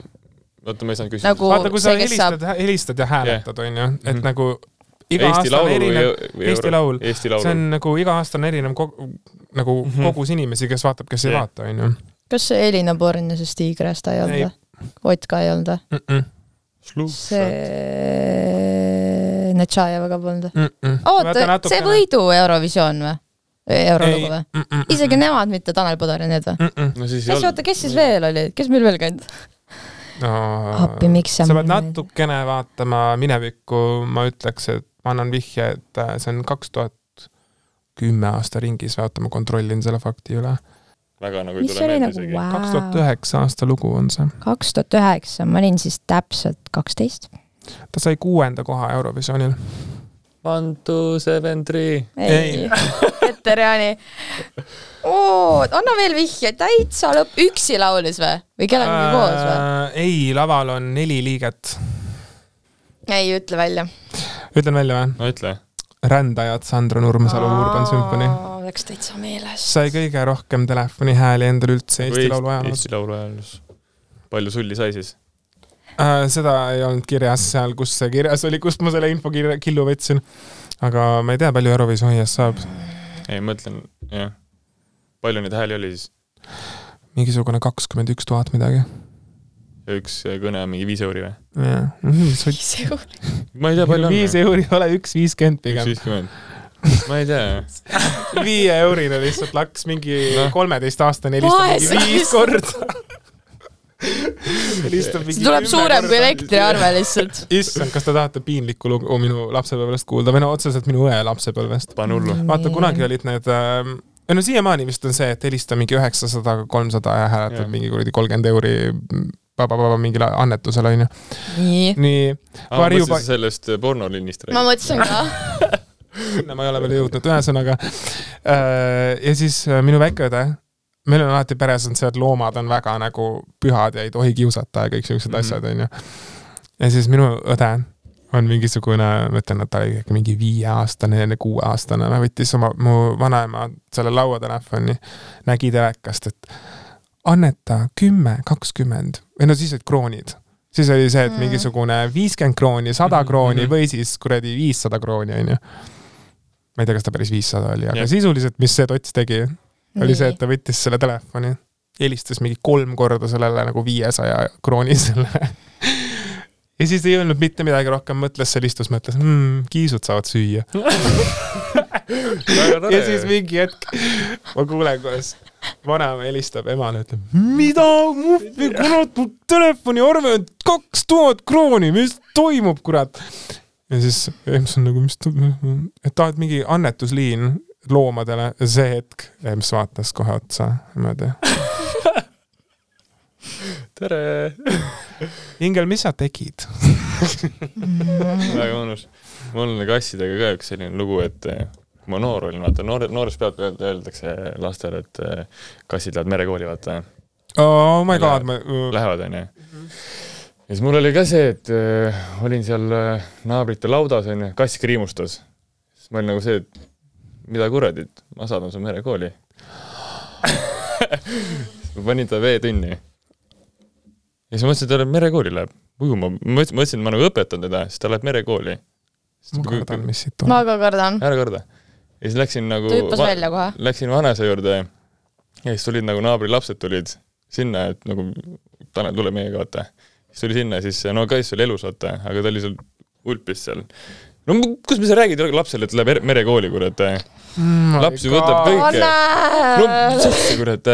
S1: oota, ma ei saanud küsida
S3: nagu. vaata, kui sa helistad saab..., helistad ja hääletad yeah., onju, et mm -hmm. nagu iga Eesti aasta on erinev, Eesti Laul, see on nagu iga aasta on erinev kogu, nagu mm -hmm. kogus inimesi, kes vaatab, kes yeah. ei vaata, onju.
S2: kas see Elina Borniasest Tiigres ta ei olnud või? Ott ka ei olnud või mm? -mm. see Netšajeva ka polnud või mm -mm.? oota, natukene... see võidu Eurovisioon või? eurolugu või? isegi nemad, mitte Tanel Padar ja need või mm? -mm. No siis kes, oota, kes siis veel oli, kes meil veel käinud?
S3: no
S2: appi, miks
S3: sa sa pead natukene vaatama minevikku, ma ütleks, et ma annan vihje, et äh, see on kaks tuhat kümme aasta ringis, vaata, ma kontrollin selle fakti üle.
S1: väga nagu ei tule meelde
S3: nagu, isegi. kaks tuhat üheksa aasta lugu on see.
S2: kaks tuhat üheksa, ma olin siis täpselt kaksteist.
S3: ta sai kuuenda koha Eurovisioonil.
S1: One, two, seven, three.
S2: ei, Peeter Jaani. anna veel vihje, täitsa lõpp, üksi laulis või, või kellegagi koos või?
S3: Äh, ei, laval on neli liiget.
S2: ei, ütle välja.
S3: Ütlen välja või?
S1: no ütle.
S3: rändajad Sandro Nurmsalu Urban Symphony.
S2: Läks täitsa meelest.
S3: sai kõige rohkem telefonihääli endale üldse Eesti Laulu ajaloos.
S1: Eesti Laulu ajaloos. palju sulli sai siis?
S3: Äh, seda ei olnud kirjas seal, kus see kirjas oli, kust ma selle info kirja, killu võtsin. aga ma ei tea, palju Eurovisiooniast saab.
S1: ei, ma mõtlen, jah. palju neid hääli oli siis?
S3: mingisugune kakskümmend üks tuhat midagi.
S1: Ja üks kõne on mingi viis euri või?
S3: jah,
S1: ma ei tea, palju on.
S3: viis euri ei ole üks viiskümmend
S1: üks
S3: pigem.
S1: viiskümmend. ma ei tea.
S3: viie eurine lihtsalt laks mingi
S1: Noh.
S3: kolmeteistaastane helistab mingi viis korda.
S2: see tuleb suurem kui elektriarve lihtsalt.
S3: issand, kas te tahate piinlikku lugu minu lapsepõlvest kuulda või no otseselt minu õe lapsepõlvest?
S1: pane hullu.
S3: vaata, kunagi olid need äh, no siiamaani vist on see, et helista mingi üheksasada, kolmsada ja hääletad mingi kuradi kolmkümmend euri mingile annetusele onju.
S2: nii.
S3: nii,
S1: ma
S3: Varju-
S1: mõtlesin sellest pornolinnist
S2: ma
S1: räägid.
S2: mõtlesin ka.
S3: sinna ma ei ole veel jõudnud, ühesõnaga. ja siis äh, minu väikeõde, meil on alati peres on see, et loomad on väga nagu pühad ja ei tohi kiusata ja kõik siuksed
S1: Mhm.
S3: asjad onju. ja siis minu õde on mingisugune, ma ütlen, et ta oli äkki mingi viieaastane, enne kuueaastane, võttis oma, mu vanaema selle lauatelefoni, nägi telekast, et anneta kümme, kakskümmend või no siis olid kroonid siis oli see, et
S2: Mm.
S3: mingisugune viiskümmend krooni, sada
S1: Mhm,
S3: krooni
S1: mhm.
S3: või siis kuradi viissada krooni onju. ma ei tea, kas ta päris viissada oli, aga
S1: Jah.
S3: sisuliselt, mis see tots tegi, oli see, et ta võttis selle telefoni, helistas mingi kolm korda sellele nagu viiesaja kroonisele. ja siis ei öelnud mitte midagi rohkem, mõtles seal istus, mõtles mmm,, kiisud saavad süüa. ja siis mingi hetk ma kuulen, kuidas vanaema helistab emale, ütleb, mida, kurat, mu telefoniarve on kaks tuhat krooni, mis toimub, kurat. ja siis EMS on nagu, mis, et et mingi annetusliin loomadele, see hetk EMS vaatas kohe otsa niimoodi.
S1: tere.
S3: Ingel, mis sa tegid?
S1: väga mõnus. mul on kassidega ka üks selline lugu, et kui ma noor olin, vaata noor, noores pealt öeld- öeldakse lastele, et eh, kassid lähevad merekooli, vaata.
S3: oh my god, ma,
S1: Lähevad, onju. ja siis mul oli ka see, et äh, olin seal äh, naabrite laudas, onju, kass kriimustas. siis ma olin nagu see, et mida kuradit, ma saadan su merekooli. ma panin ta veetunni. ja siis ma mõtlesin, et ta läheb merekooli läheb ujuma, ma mõtlesin, mõtlesin, et ma nagu õpetan teda, siis ta läheb merekooli.
S3: ma kardan, mis siit
S2: ma
S3: tuleb.
S2: ka kardan.
S1: ära karda. Ja siis läksin nagu
S2: ta hüppas välja kohe.
S1: läksin vanaisa juurde ja siis tulid nagu naabri lapsed tulid sinna, et nagu Tanel, tule meiega, vaata. siis tuli sinna siis, no kass oli elus, vaata, aga ta oli seal ulpis seal. no kus me sa räägid lapsele, et läheb er- merekooli, kurat. laps ju võtab kõik.
S2: oh
S1: no asja, kurat.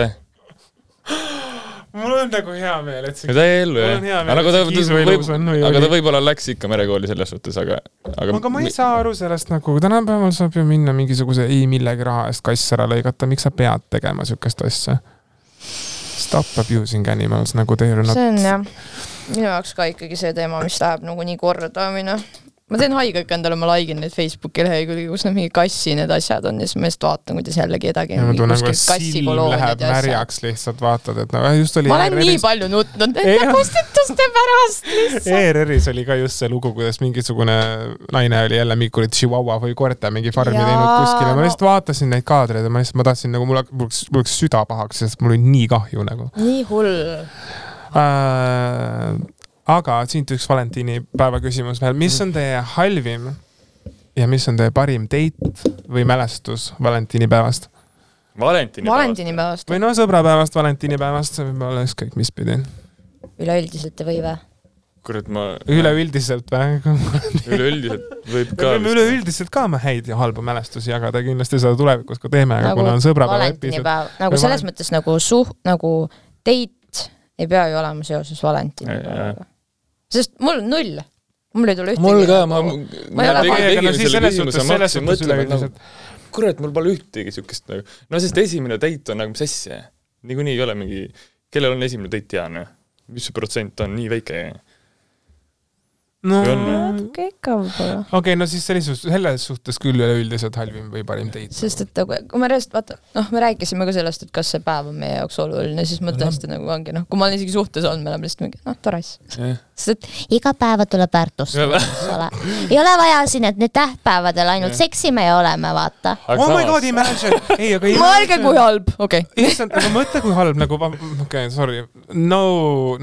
S3: Mul on nagu hea meel, et see
S1: ta jäi ellu, jah
S3: on hea. meel,
S1: aga
S3: et
S1: ta
S3: on
S1: aga
S3: oli.
S1: ta võib-olla läks ikka merekooli selles suhtes, aga, aga
S3: aga ma ei saa aru sellest nagu, tänapäeval saab ju minna mingisuguse ei millegi raha eest kass ära lõigata, miks sa pead tegema siukest asja? Stop abusing animals nagu are not.
S2: see on jah, minu jaoks ka ikkagi see teema, mis läheb nagu nii kordamine. Ma teen haigega endale, ma laigin neid Facebooki lehekülgi, kus need mingi kassi need asjad on ja siis ma lihtsalt vaatan, kuidas jälle kedagi
S3: ma tunnen, kuidas silm läheb märjaks lihtsalt vaatad, et no just oli
S2: ma olen nii palju nutnud
S3: Ei,
S2: nende postituste pärast lihtsalt.
S3: ERR-is oli ka just see lugu, kuidas mingisugune naine oli jälle mingi kuradi chihuahua või koerte mingi farmi
S2: Jaa,
S3: teinud kuskile, ma
S2: no-
S3: lihtsalt vaatasin neid kaadreid ja ma lihtsalt, ma tahtsin nagu mul, läks, mul läks süda pahaks, sest mul oli nii kahju nagu
S2: nii hull.
S3: äh,. Aga siit üks valentiinipäeva küsimus veel, mis on teie halvim ja mis on teie parim date või mälestus valentiinipäevast
S1: Valentini
S2: valentinipäevast
S3: või no sõbrapäevast, valentiinipäevast, see võib olla ükskõik mis pidi.
S2: üleüldiselt ei või või?
S1: kurat, ma
S3: üleüldiselt või?
S1: üleüldiselt võib
S3: me
S1: ka
S3: võime üleüldiselt ka oma häid ja halbu mälestusi jagada, kindlasti seda tulevikus ka teeme, aga kuna on sõbrapäeva episood.
S2: valentinipäev, nagu selles mõttes nagu suh-, nagu date ei pea ju olema seoses valentinipäevaga. Sest mul on null, mul ei tule ühtegi.
S1: mul ka, ma
S2: Ma ei ole
S3: no üleüldiselt
S1: nagu kurat, mul pole ühtegi siukest nagu, no sest esimene date on nagu mis asja, niikuinii ei ole mingi, kellel on esimene date hea noh, mis see protsent on nii väike,
S3: no
S2: natuke ikka võib-olla.
S3: okei okay,, no siis selles, selles suhtes küll üleüldiselt halvim või parim date.
S2: sest et nagu, kui me reaalselt vaata, noh, me rääkisime ka sellest, et kas see päev on meie jaoks oluline, siis ma tõesti nagu ongi noh, kui ma olen isegi suhtes olnud, me oleme lihtsalt mingi noh, tore siis. Sest et
S4: iga päeva tuleb väärtustada, eks ole. ei ole vaja siin, et nüüd tähtpäevadel ainult seksime ja oleme, vaata.
S3: oh my god, imagine, ei aga
S2: mõelge, kui halb, okei okay..
S3: issand, aga mõtle, kui halb nagu, okei okay,, sorry, no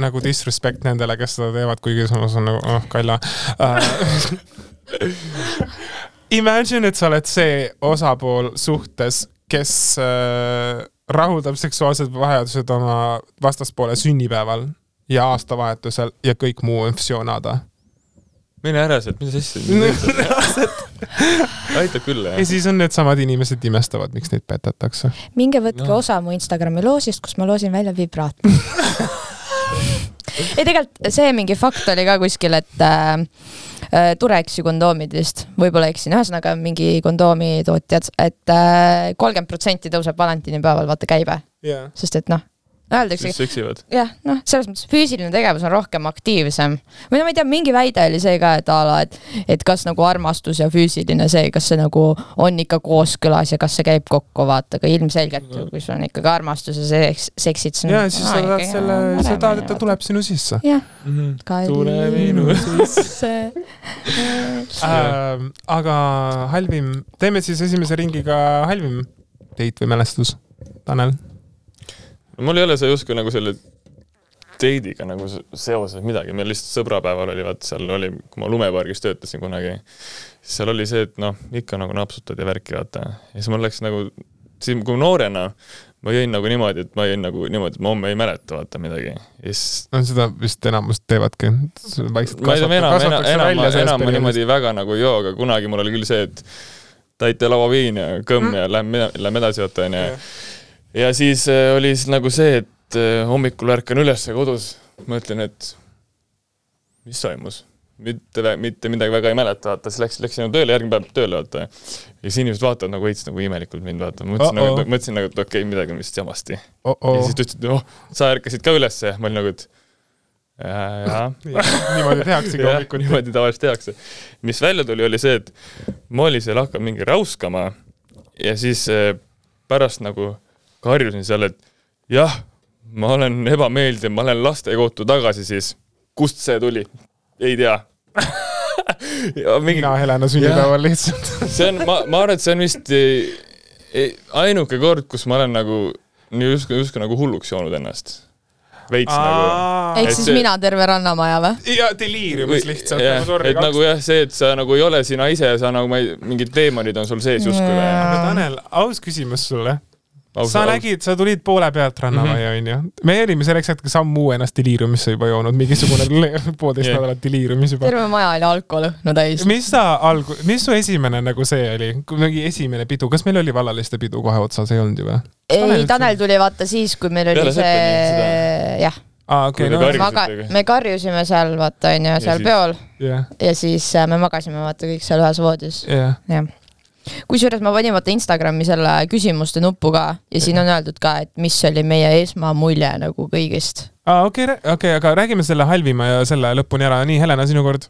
S3: nagu disrespect nendele, kes seda teevad, kuigi samas on nagu, oh, Kalla uh. Imagine, et sa oled see osapool suhtes, kes uh, rahuldab seksuaalsed vajadused oma vastaspoole sünnipäeval ja aastavahetusel ja kõik muu on fsionada.
S1: mine ära sealt, mis asja. aitab küll jah
S3: ja. siis on needsamad inimesed imestavad, miks neid petatakse.
S2: minge võtke
S1: No.
S2: osa mu Instagrami loosist, kus ma loosin välja vibraatori. ei, tegelikult see mingi fakt oli ka kuskil, et äh, äh, Tureksi kondoomid vist, võib-olla eksin, ühesõnaga mingi kondoomitootjad, et kolmkümmend protsenti tõuseb valentinipäeval vaata käibe,
S3: jaa.
S2: sest et noh, öeldakse
S1: siis, seksivad.
S2: jah, noh, selles mõttes füüsiline tegevus on rohkem aktiivsem. või no ma ei tea, mingi väide oli see ka, et a la, et, et kas nagu armastus ja füüsiline see, kas see nagu on ikka kooskõlas ja kas see käib kokku, vaata, aga ilmselgelt ju, kui sul on ikkagi armastus ja seks, seksid,
S3: ja siis sa tahad selle, sa tahad, et ta. tuleb sinu sisse.
S2: jah,
S1: Tule minu
S2: sisse.
S3: äh,. aga halvim, teeme siis esimese ringiga halvim date või mälestus, Tanel.
S1: Mul ei ole see justkui nagu selle date'iga nagu se- seoses midagi, meil lihtsalt sõbrapäeval oli, vaat seal oli, kui ma lumepargis töötasin kunagi, siis seal oli see, et noh, ikka nagu napsutad ja värki, vaata. ja siis mul läks nagu, siis kui noorena ma jõin nagu niimoodi, et ma jõin nagu niimoodi, et ma homme ei mäleta, vaata midagi. ja siis
S3: no seda vist enamus teevadki. vaikselt
S1: enam,
S3: kasvatakse välja sellest
S1: enam ma niimoodi väga nagu ei joo, aga kunagi mul oli küll see, et täite lauaviin ja kõmm mm. ja lähme, lähme edasi, vaata onju. Ja siis äh, oli siis nagu see, et äh, hommikul ärkan üles kodus, mõtlen, et mis toimus. mitte, mitte midagi väga ei mäleta, vaata, siis läks, läksin nagu tööle, järgmine päev tööle, vaata. ja siis inimesed vaatavad nagu veits nagu imelikult mind, vaata. mõtlesin
S3: Uh-oh.
S1: nagu, mõtlesin nagu, et okei okay,, midagi on vist jamasti.
S3: oh
S1: ja
S3: -oh.
S1: siis ta ütles, et oh, sa ärkasid ka ülesse, ma olin nagu, et jaa, jaa
S3: niimoodi tehaksegi hommikuti.
S1: niimoodi tavaliselt tehakse. mis välja tuli, oli see, et seal hakanud mingi räuskama ja siis eh, pärast nagu karjusin seal, et jah, ma olen ebameeldiv, ma lähen lastekohtu tagasi siis. kust see tuli? ei tea. ja mingi,
S3: mina Helena sünnipäeval lihtsalt.
S1: see on, ma, ma arvan, et see on vist eh, eh, ainuke kord, kus ma olen nagu nii justkui, justkui nagu hulluks joonud ennast. veits nagu
S2: ehk
S1: Et
S2: siis
S1: see-
S2: mina terve rannamaa või?
S3: ja deliiriumis lihtsalt nagu
S1: et nagu jah, see, et sa nagu ei ole sina ise, sa nagu ma ei, mingid teemonid on sul sees justkui või?
S3: aga Tanel, aus küsimus sulle. Sa nägid, sa tulid poole pealt
S1: Mhm.
S3: rannamajja onju. me olime selleks hetkeks sammu ennast deliiriumisse juba joonud, mingisugune poolteist
S1: Jah.
S3: nädalat deliiriumis juba.
S2: terve maja oli alkoholõhna täis.
S3: mis sa alg-, mis su esimene nagu see oli, mingi esimene pidu, kas meil oli vallaliste pidu kohe otsas, ei olnud ju või?
S2: ei, Tanel tuli vaata siis, kui meil oli
S1: Peale
S2: see jah,
S1: Kui te
S3: no
S2: maga- me karjusime seal vaata onju, seal
S1: siis-
S2: peol
S3: jah,
S2: ja siis äh, me magasime vaata kõik seal ühes voodis,
S3: jah.
S2: jah. Kusjuures ma panin vaata Instagrami selle küsimuste nupu ka ja siin on öeldud ka, et mis oli meie esmamulje nagu kõigist
S3: aa, okei, okei, aga räägime selle halvima ja selle lõpuni ära, nii, Helena, sinu kord.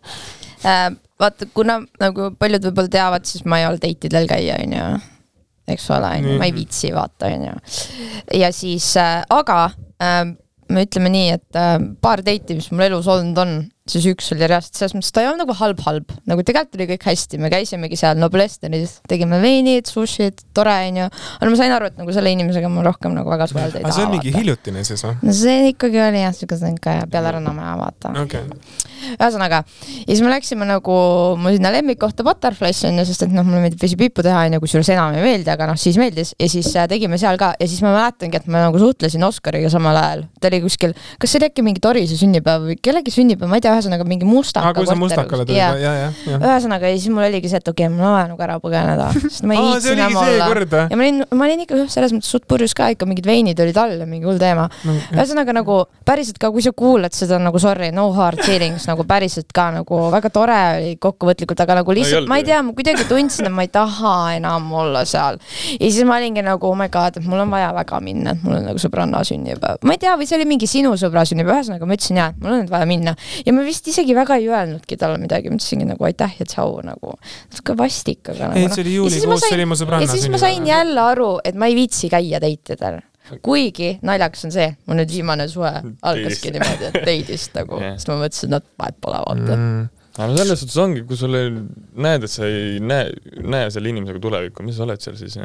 S2: äh,. vaata, kuna nagu paljud võib-olla teavad, siis ma ei ole date idel käia, onju. eks ole, onju, ma ei viitsi vaata, onju. ja siis äh,, aga äh, me ütleme nii, et äh, paar date'i, mis mul elus olnud on, siis üks oli reaalselt selles mõttes, ta ei olnud nagu halb-halb, nagu tegelikult oli kõik hästi, me käisimegi seal Noblesteris, tegime veinid, sushid, tore onju. aga ma sain aru, et nagu selle inimesega ma rohkem nagu väga suhelda ei
S3: aga see
S2: taha
S3: on. mingi hiljutine siis või?
S2: no see ikkagi oli jah, siuke siuke peale Rannamaja vaata
S3: okei.
S2: ühesõnaga, ja siis me läksime nagu mu sinna lemmikkohta Butterfly'sse onju, sest et noh, mulle meeldib vesipippu teha onju, kusjuures enam ei meeldi, aga noh, siis meeldis ja siis äh, tegime seal ka ja siis ma mäletangi, et ma nagu suhtlesin Oskariga samal ajal. ta oli kuskil, kas see oli äkki mingi Torise sünnipäev või kellegi sünnipäev, ma ei tea, ühesõnaga mingi Mustaka
S3: aa, kui sa Mustakale tulid,
S2: Jaa.
S3: ja, ja, ja.
S2: ühesõnaga ja siis mul oligi see, et okei okay,, mul on vaja nagu ära põgeneda, sest ma ei
S3: see
S2: viitsi enam olla. ja ma olin, ma olin ikka selles mõttes suht purjus ka ikka mingid veinid olid all ja mingi hull teema. ühesõnaga nagu päriselt ka, kui sa kuulad seda nagu sorry, no hard feelings nagu päriselt ka nagu väga tore oli kokkuvõtlikult, aga nagu lihtsalt
S1: olnud
S2: ma ei tea, ma kuidagi tundsin, et ma ei taha enam olla seal. ja siis ma olingi nagu oh my god, et mul on vaja väga minna, et mul on nagu sõbranna sünnipäev. ma ei tea, või see oli mingi sinu sõbra sünnipäev, ühesõnaga ma ütlesin jaa, et mul on nüüd vaja minna. ja ma vist isegi väga ei öelnudki talle midagi, ma ütlesingi nagu aitäh ja tšau nagu. natuke vastik, aga nagu
S3: ei, see oli juulikuus, see oli mu sõbranna
S2: ja siis ma sain. jälle aru, et ma ei viitsi käia teitidel. kuigi naljakas on see, mul nüüd viimane suve algaski niimoodi, et teidist nagu
S1: Jah.
S2: siis ma mõtlesin, et vahet pole, vaata.
S3: Mm.
S1: aga no selles suhtes ongi, kui sul ei näed, et sa ei näe, näe selle inimesega tulevikku, mis sa oled seal siis?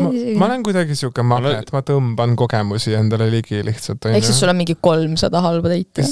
S3: Ma, ma olen kuidagi siuke magnet, ma tõmban kogemusi endale ligi lihtsalt.
S2: ehk siis sul on mingi kolmsada halba teiti.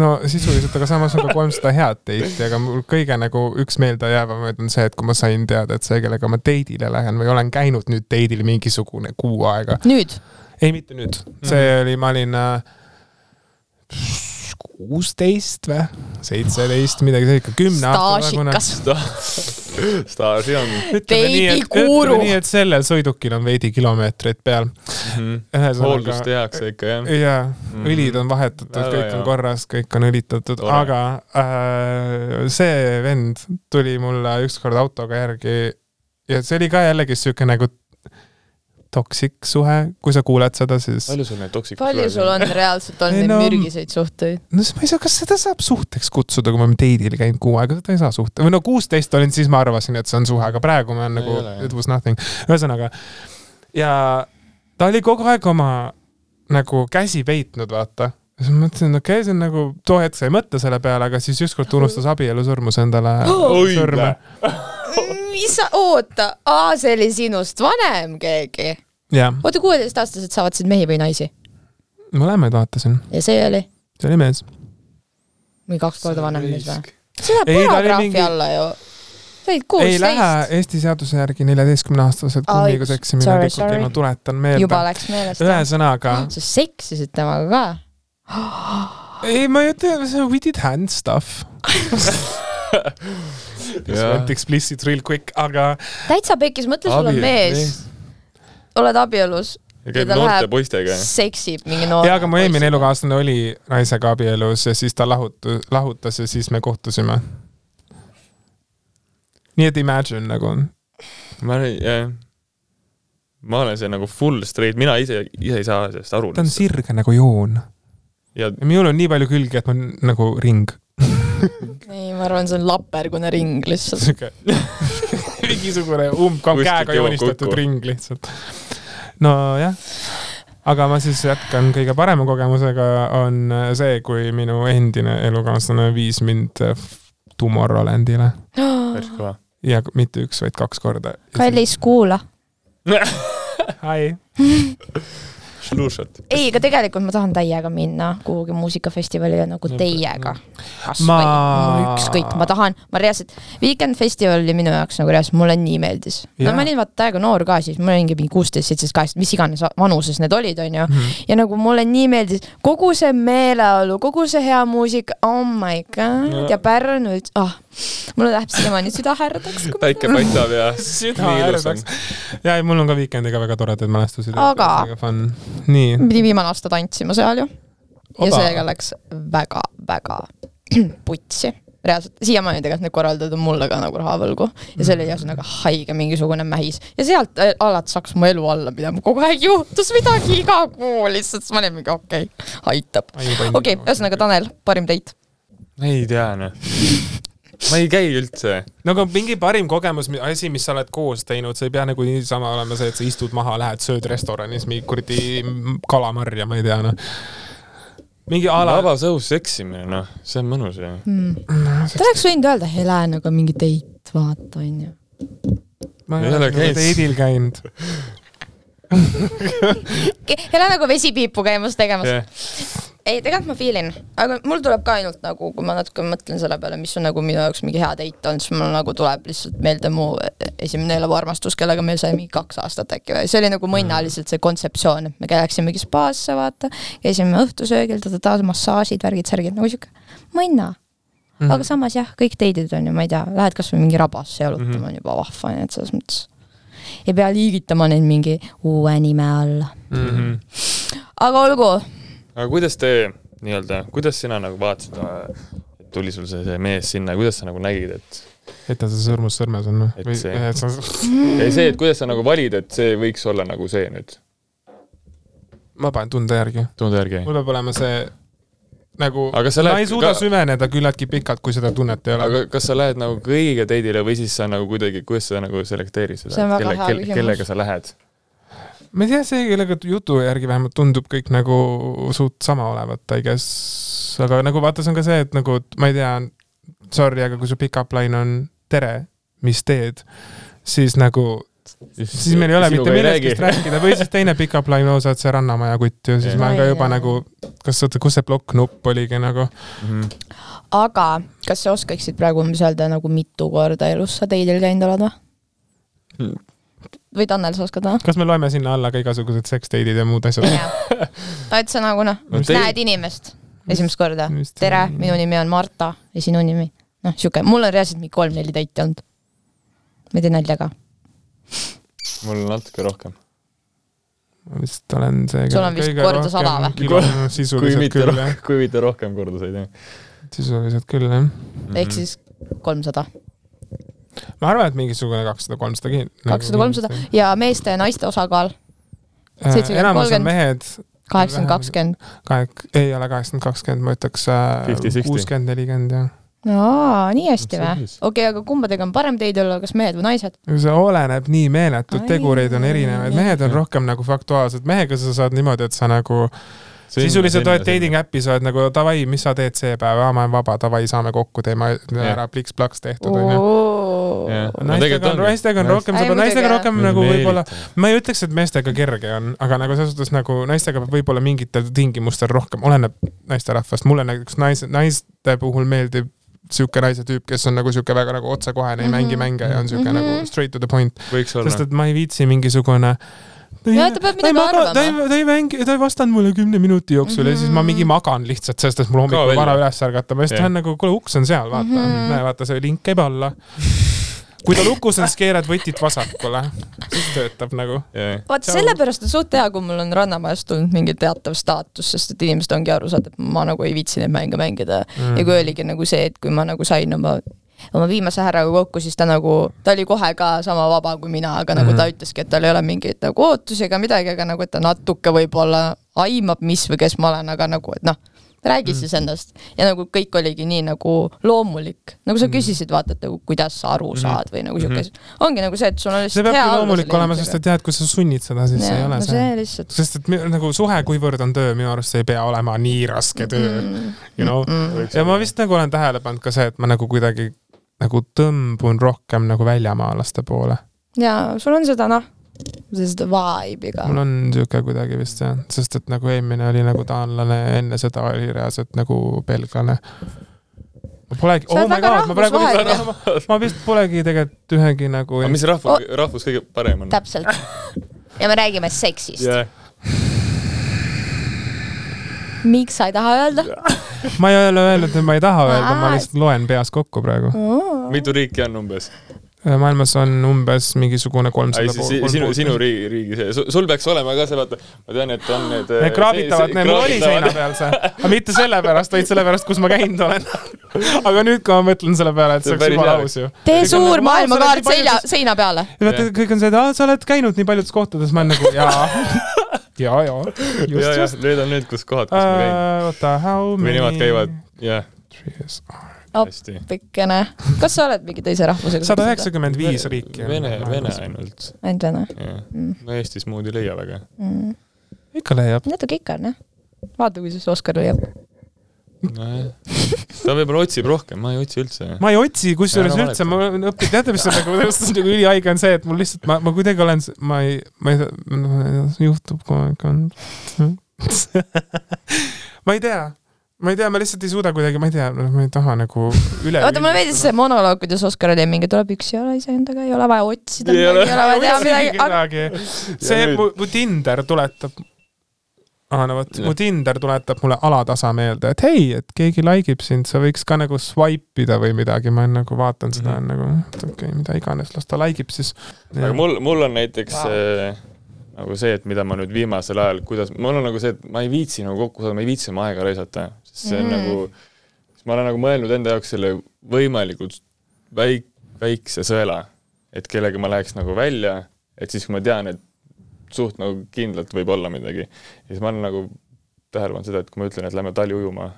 S3: no sisuliselt, aga samas on ka kolmsada head date'i, aga mul kõige nagu üks meeldejäävamaid on see, et kui ma sain teada, et see, kellega ma date'ile lähen või olen käinud nüüd date'il mingisugune kuu aega.
S2: nüüd,
S3: ei, mitte nüüd, see -hmm. oli, ma olin äh, kuusteist või seitseteist, midagi sellist, kümne aasta tagune.
S1: staaži on.
S2: Veidikuru.
S3: nii, et sellel sõidukil on veidi kilomeetreid peal.
S1: Mhm. hooldust tehakse ikka jah.
S3: jaa,
S1: Mhm.
S3: õlid on vahetatud, kõik
S1: hea.
S3: on korras, kõik on õlitatud, aga äh, see vend tuli mulle ükskord autoga järgi ja see oli ka jällegi siuke nagu toksik suhe, kui sa kuuled seda, siis
S1: palju sul neid toksikuid
S2: palju sul on reaalselt olnud
S3: Ei,
S2: neid
S3: no-
S2: mürgiseid suhteid?
S3: no siis ma ei saa, kas seda saab suhteks kutsuda, kui ma olen date'il käinud kuu aega, seda ei saa suhte, või no kuusteist olin, siis ma arvasin, et see on suhe, aga praegu ma olen nagu it was nothing. ühesõnaga ja ta oli kogu aeg oma nagu käsi peitnud, vaata. siis ma mõtlesin, okei okay,, see on nagu, too hetk sa ei mõtle selle peale, aga siis ükskord ta unustas abielusõrmuse endale
S1: Oi,
S3: sõrme.
S2: Mis sa, oota, aa, see oli sinust vanem keegi.
S3: jah,
S2: oota, kuueteistaastased saavad mehi või naisi
S3: mõlemaid vaatasin,
S2: ja see oli
S3: see oli mees.
S2: või kaks korda vanem mees või? see läheb pornograafi
S3: mingi-
S2: alla ju. sa olid
S3: ei lähe
S2: kuusteist,
S3: Eesti seaduse järgi neljateistkümneaastased
S2: Aa,
S3: kummiga seksimine
S2: sorry,
S3: tegelikult,
S2: sorry.
S3: ma tuletan meelde
S2: juba. läks meelest.
S3: ühesõnaga,
S2: sa seksisid temaga ka?
S3: ei, ma ei ütle, see on we did hand stuff. Just went explicit real quick, aga
S2: täitsa pekkis, mõtle, sul on mees, oled abielus,
S1: ja käib noorte poistega.
S2: seksib mingi noor.
S3: ja aga mu eelmine elukaaslane oli naisega abielus ja siis ta lahutu-, lahutas ja siis me kohtusime. nii et imagine nagu,
S1: ma olen, jah. ma olen see nagu full straight, mina ise, ise ei saa sellest aru.
S3: ta on sirge nagu joon
S1: ja
S3: ja minul on nii palju külgi, et ma nagu ring.
S2: ei, ma arvan, see on lapergune ring lihtsalt.
S3: mingisugune
S1: Kuskilt
S3: käega joonistatud ring lihtsalt. nojah, aga ma siis jätkan kõige parema kogemusega on see, kui minu endine elukaaslane viis mind Tomorrowlandile ja mitte üks, vaid kaks korda.
S2: kallis, kuula.
S3: Hi.
S1: Šlušat.
S2: ei, aga tegelikult ma tahan täiega minna kuhugi muusikafestivalile nagu teiega. kasvõi
S3: Ma-
S2: ma..., ükskõik, ma tahan, ma reaalselt, Weekend Festival oli minu jaoks nagu reaalselt, mulle nii meeldis. no ma olin vaata täiega noor ka siis, ma olingi mingi kuusteist, seitseteist, kaheksateist, mis iganes vanuses need olid, onju.
S3: Mhm.
S2: ja nagu mulle nii meeldis kogu see meeleolu, kogu see hea muusika, oh my god
S1: Ja.
S2: ja Pärnu, ah, mulle läheb siiamaani süda härdaks.
S1: päike paistab ja
S3: süda härdaks. ja ei, mul on ka Weekendiga väga toredad mälestused.
S2: Aga- pidi viimane aasta tantsima seal ju. ja seega läks väga-väga putsi. reaalselt, siiamaani tegelikult need korraldajad on mulle ka nagu raha võlgu ja see oli ühesõnaga haige mingisugune mähis ja sealt äh, alates hakkas mu elu alla minema, kogu aeg juhtus midagi iga kuu lihtsalt, siis ma olin mingi okei okay,, aitab. okei okay,, ühesõnaga Tanel, parim date.
S1: ei tea noh. ma ei käi üldse.
S3: no aga mingi parim kogemus, asi, mis sa oled koos teinud, see ei pea nagu niisama olema see, et sa istud maha, lähed, sööd restoranis mingi kuradi kalamarja, ma ei tea noh. mingi a la,
S1: vabas õhus seksimine, noh, see on mõnus ju.
S2: ta oleks võinud öelda Helenaga mingi date, vaata onju.
S3: ma
S1: ei ole käinud.
S3: date'il käinud.
S2: Helenaga vesipiipu käimas tegemas
S1: jah,
S2: ei, tegelikult ma feel in, aga mul tuleb ka ainult nagu, kui ma natuke mõtlen selle peale, mis on nagu minu jaoks mingi hea date olnud, siis mul nagu tuleb lihtsalt meelde mu esimene eluarmastus, kellega meil sai mingi kaks aastat äkki või, see oli nagu mõnna lihtsalt see kontseptsioon, et me läksimegi spaasse, vaata, käisime õhtusöögil, ta-ta-ta, massaažid, värgid, särgid, nagu sihuke mõnna.
S3: Mhm.
S2: aga samas jah, kõik date'id on ju, ma ei tea, lähed kasvõi mingi rabasse jalutama
S1: Mhm.
S2: on juba vahva, nii et selles mõttes ei pea liigitama neid mingi uue nime alla.
S3: Mhm.
S2: aga olgu,
S1: aga kuidas te nii-öelda, kuidas sina nagu vaatasid, tuli sul see, see mees sinna, kuidas sa nagu nägid, et
S3: et ta see sõrmus sõrmes on noh.
S1: Et
S3: või
S1: see-
S3: et sa
S1: ei see, et kuidas sa nagu valid, et see võiks olla nagu see nüüd,
S3: ma panen tunde järgi,
S1: tunde järgi.
S3: mul peab olema see nagu ma ei suuda
S1: ka-
S3: süveneda küllaltki pikalt, kui seda tunnet ei ole.
S1: aga kas sa lähed nagu kõigiga date'ile või siis sa nagu kuidagi, kuidas sa nagu selekteerid seda
S2: hea küsimus.
S1: kellega sa lähed?
S3: Ma ei tea, see, kellega jutu järgi vähemalt tundub kõik nagu suht sama olevat, I guess, aga nagu vaata, see on ka see, et nagu ma ei tea, sorry, aga kui su pick-up line on tere, mis teed, siis nagu siis meil ei ole mitte millestki rääkida või siis teine pick-up line, oo, sa oled see Rannamaja kutt ju, siis
S1: Jah.
S3: ma olen ka juba
S2: jah.
S3: nagu, kas oota, kus see plokknupp oligi nagu,
S1: Mhm.
S2: aga kas sa oskaksid praegu umbes öelda nagu mitu korda elus sa teidil käinud oled või? Või Tanel, sa oskad või?
S3: kas me loeme sinna alla ka igasugused seksdate'id ja muud asjad?
S2: et sa nagu noh, näed inimest esimest korda. Tere, minu nimi on Marta ja sinu nimi. noh, sihuke, mul on reaalselt mingi kolm-neli täiti olnud. ma ei tee nalja ka.
S1: mul on natuke rohkem.
S3: ma vist olen see
S2: Sul on vist korda sada või?
S1: kui mitte rohkem, kui mitte rohkem kordaseid, jah.
S3: sisuliselt küll jah.
S2: ehk siis kolmsada,
S3: ma arvan, et mingisugune kakssada, kolmsada kin-.
S2: kakssada, kolmsada ja meeste ja naiste osakaal
S3: Äh,
S2: 70,
S3: enamus on
S2: 30.
S3: mehed,
S2: kaheksakümmend, kakskümmend.
S3: kahek-, ei ole kaheksakümmend, kakskümmend, ma ütleks äh,
S1: 50-60.
S3: kuuskümmend, nelikümmend jah.
S2: aa, nii hästi või okei, aga kumbadega on parem teid olla, kas mehed või naised?
S3: see oleneb nii meeletult,
S2: Ai,
S3: tegureid on erinevaid, mehed on rohkem nagu faktuaalsed, mehega sa saad niimoodi, et sa nagu sisuliselt oled dating äpis, oled nagu davai, mis sa teed see päev, aa ma olen vaba, davai, saame kokku, teeme ära pliks-plaks tehtud onju. Naistega on, naistega on rohkem, naistega
S2: muidugi,
S3: rohkem nagu võib-olla, ma ei ütleks, et meestega kerge on, aga nagu selles suhtes nagu naistega peab võib-olla mingitel tingimustel rohkem, oleneb naisterahvast, mulle näiteks naise, naiste puhul meeldib sihuke naise tüüp, kes on nagu sihuke väga nagu otsekohene, ei mängi
S2: Mhm.
S3: mänge ja on sihuke
S2: Mhm.
S3: nagu straight to the point, sest. et ma ei viitsi mingisugune
S2: Ja ta peab
S3: ta ei
S2: midagi
S3: maga- ta ei
S2: arvama.,
S3: ta ei mängi, ta ei vastanud mulle kümne minuti jooksul ja siis ma mingi magan lihtsalt, sest et mul hommikul vara üles ärgata, ma just
S1: Jah.
S3: lähen nagu, kuule uks on seal, vaata mm,
S2: Mhm.
S3: -hmm. näe vaata see link käib alla. kui ta lukus on, siis keerad võtit vasakule, siis töötab nagu.
S2: vaat
S3: Seal-
S2: sellepärast on suht hea, kui mul on Rannamajast tulnud mingi teatav staatus, sest et inimesed ongi aru saanud, et ma nagu ei viitsi neid mänge mängida mm.. ja kui oligi nagu see, et kui ma nagu sain oma oma viimase härraga kokku, siis ta nagu, ta oli kohe ka sama vaba kui mina, aga nagu
S3: Mhm.
S2: ta ütleski, et tal ei ole mingeid nagu ootusi ega midagi, aga nagu, et ta natuke võib-olla aimab, mis või kes ma olen, aga nagu, et noh, räägi siis endast. ja nagu kõik oligi nii nagu loomulik, nagu sa küsisid, vaata, et nagu kuidas sa aru saad või nagu siukene, ongi nagu see, et sul on
S3: see
S2: lihtsalt hea
S3: peabki loomulik olema, sest et tead, kui sa sunnid seda, siis see ei ole
S2: no
S3: see,
S2: see lihtsalt.
S3: sest et nagu suhe, kuivõrd on töö, minu arust see ei pea olema nii raske töö mm, -hmm. you know mm. -hmm. ja ma vist nagu olen tähele pannud ka see, et ma nagu kuidagi nagu tõmbun rohkem nagu väljamaalaste poole.
S2: ja sul on seda noh, seda vibe'i ka
S3: mul. on sihuke kuidagi vist jah, sest et nagu eelmine oli nagu taanlane, enne seda oli reaalselt nagu belglane. ma polegi, oh my god, ma praegu vist, ma vist polegi tegelikult ühegi nagu
S1: aga mis rahvus, rahvus kõige parem on?
S2: täpselt. ja me räägime seksist.
S1: jah,
S2: miks sa ei taha öelda?
S3: Ma ei ole öelnud, et ma ei taha öelda, ma lihtsalt loen peas kokku praegu.
S1: mitu riiki on umbes?
S3: maailmas on umbes mingisugune kolmsada
S1: sinu, sinu riigi, riigi see, sul peaks olema ka see, vaata, ma tean, et on need.
S3: Need kraabitavad, need mul oli seina peal see, aga mitte sellepärast, vaid sellepärast, kus ma käinud olen. aga nüüd, kui ma mõtlen selle peale, et
S1: See
S3: oleks jumala aus ju.
S2: tee suur
S3: nagu, "Aa, sa oled
S2: maailmakaart
S3: paljudes-,
S2: seina peale.
S3: ja vaata, kõik on see, et aa, sa oled käinud nii paljudes kohtades, ma olen nagu jaa, jaa,
S1: ja,
S3: just,
S1: ja
S3: just.
S1: need on need, kus kohad, kus ma käin.
S3: oota, how
S1: või
S3: many
S1: nemad käivad, jah, hästi.
S2: appikene. kas sa oled mingi teise rahvusega?
S3: sada. üheksakümmend viis riiki.
S1: Vene, Vene ainult,
S2: ainult vene mm.
S1: no Eestis muud ei leia väga.
S2: mm.?
S3: ikka leiab.
S2: natuke ikka on jah. vaata, kuidas Oskar leiab.
S1: nojah, ta võib-olla otsib rohkem, ma ei otsi üldse.
S3: ma ei otsi, kusjuures üldse, ma olen õppinud, teate, mis on nagu, nagu ülihaige on see, et mul lihtsalt, ma, ma kuidagi olen, ma ei, ma ei, juhtub kogu aeg on. ma ei tea, ma ei tea, ma lihtsalt ei suuda kuidagi, ma ei tea, ma ei taha nagu üle.
S2: vaata, mulle meeldis see monoloog, kuidas Oskar oli mingi, tuleb üksi olla iseendaga, ei ole vaja otsida
S1: Ei ole.
S2: vaja teha midagi,
S3: see mu, mu Tinder tuletab aa no vot, mu Tinder tuletab mulle alatasa meelde, et hei, et keegi like ib sind, sa võiks ka nagu swipe ida või midagi, ma nagu vaatan seda mm -hmm. nagu, et okei okay,, mida iganes, las ta like ib siis.
S1: aga mul, mul on näiteks wow. nagu see, et mida ma nüüd viimasel ajal, kuidas, mul on nagu see, et ma ei viitsi nagu kokku saada, ma ei viitsi oma aega raisata, sest see on
S2: Mm.
S1: mm. nagu siis ma olen nagu mõelnud enda jaoks selle võimalikult väik-, väikse sõela, et kellega ma läheks nagu välja, et siis, kui ma tean, et suht nagu kindlalt võib olla midagi. ja siis ma olen nagu tähele pannud seda, et kui ma ütlen, et lähme tali ujuma,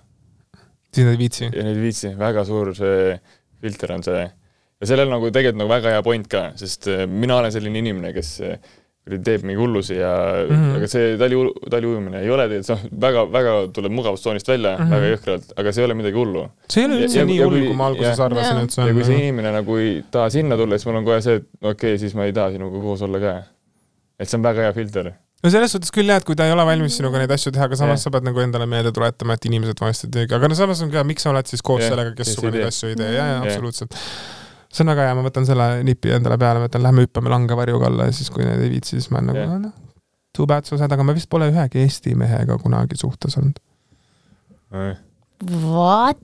S3: siis nad ei viitsi.
S1: ja neid ei viitsi, väga suur see filter on see. ja sellel nagu tegelikult nagu väga hea point ka, sest äh, mina olen selline inimene, kes äh, teeb mingi hullusi ja mm. -hmm. aga see tali, tali ujumine ei ole tegelikult, noh, väga, väga tuleb mugavustsoonist välja mm. -hmm. väga jõhkralt, aga see ei ole midagi hullu.
S3: see ei ole üldse nii hull,
S1: kui-
S3: ma alguses arvasin, et see
S1: ja kui see
S3: on.
S1: inimene nagu ei taha sinna tulla, siis mul on kohe see, et okei okay,, siis ma ei taha sinuga koos olla ka. Et see on väga hea filter.
S3: no selles suhtes küll jah, et kui ta ei ole valmis sinuga neid asju teha, aga samas
S1: Jah.
S3: sa pead nagu endale meelde tuletama, et inimesed vahest ei teegi, aga no samas on ka, miks sa oled siis koos
S1: Jah,
S3: sellega, kes
S1: kes
S3: sinuga
S1: ei
S3: neid asju ei tee, jaa, jaa, absoluutselt. see on väga hea, ma võtan selle nipi endale peale, ma ütlen, lähme hüppame langevarjuga alla ja siis, kui need ei viitsi, siis ma olen nagu noh, too bad sa saad, aga ma vist pole ühegi Eesti mehega kunagi suhtes olnud.
S4: What?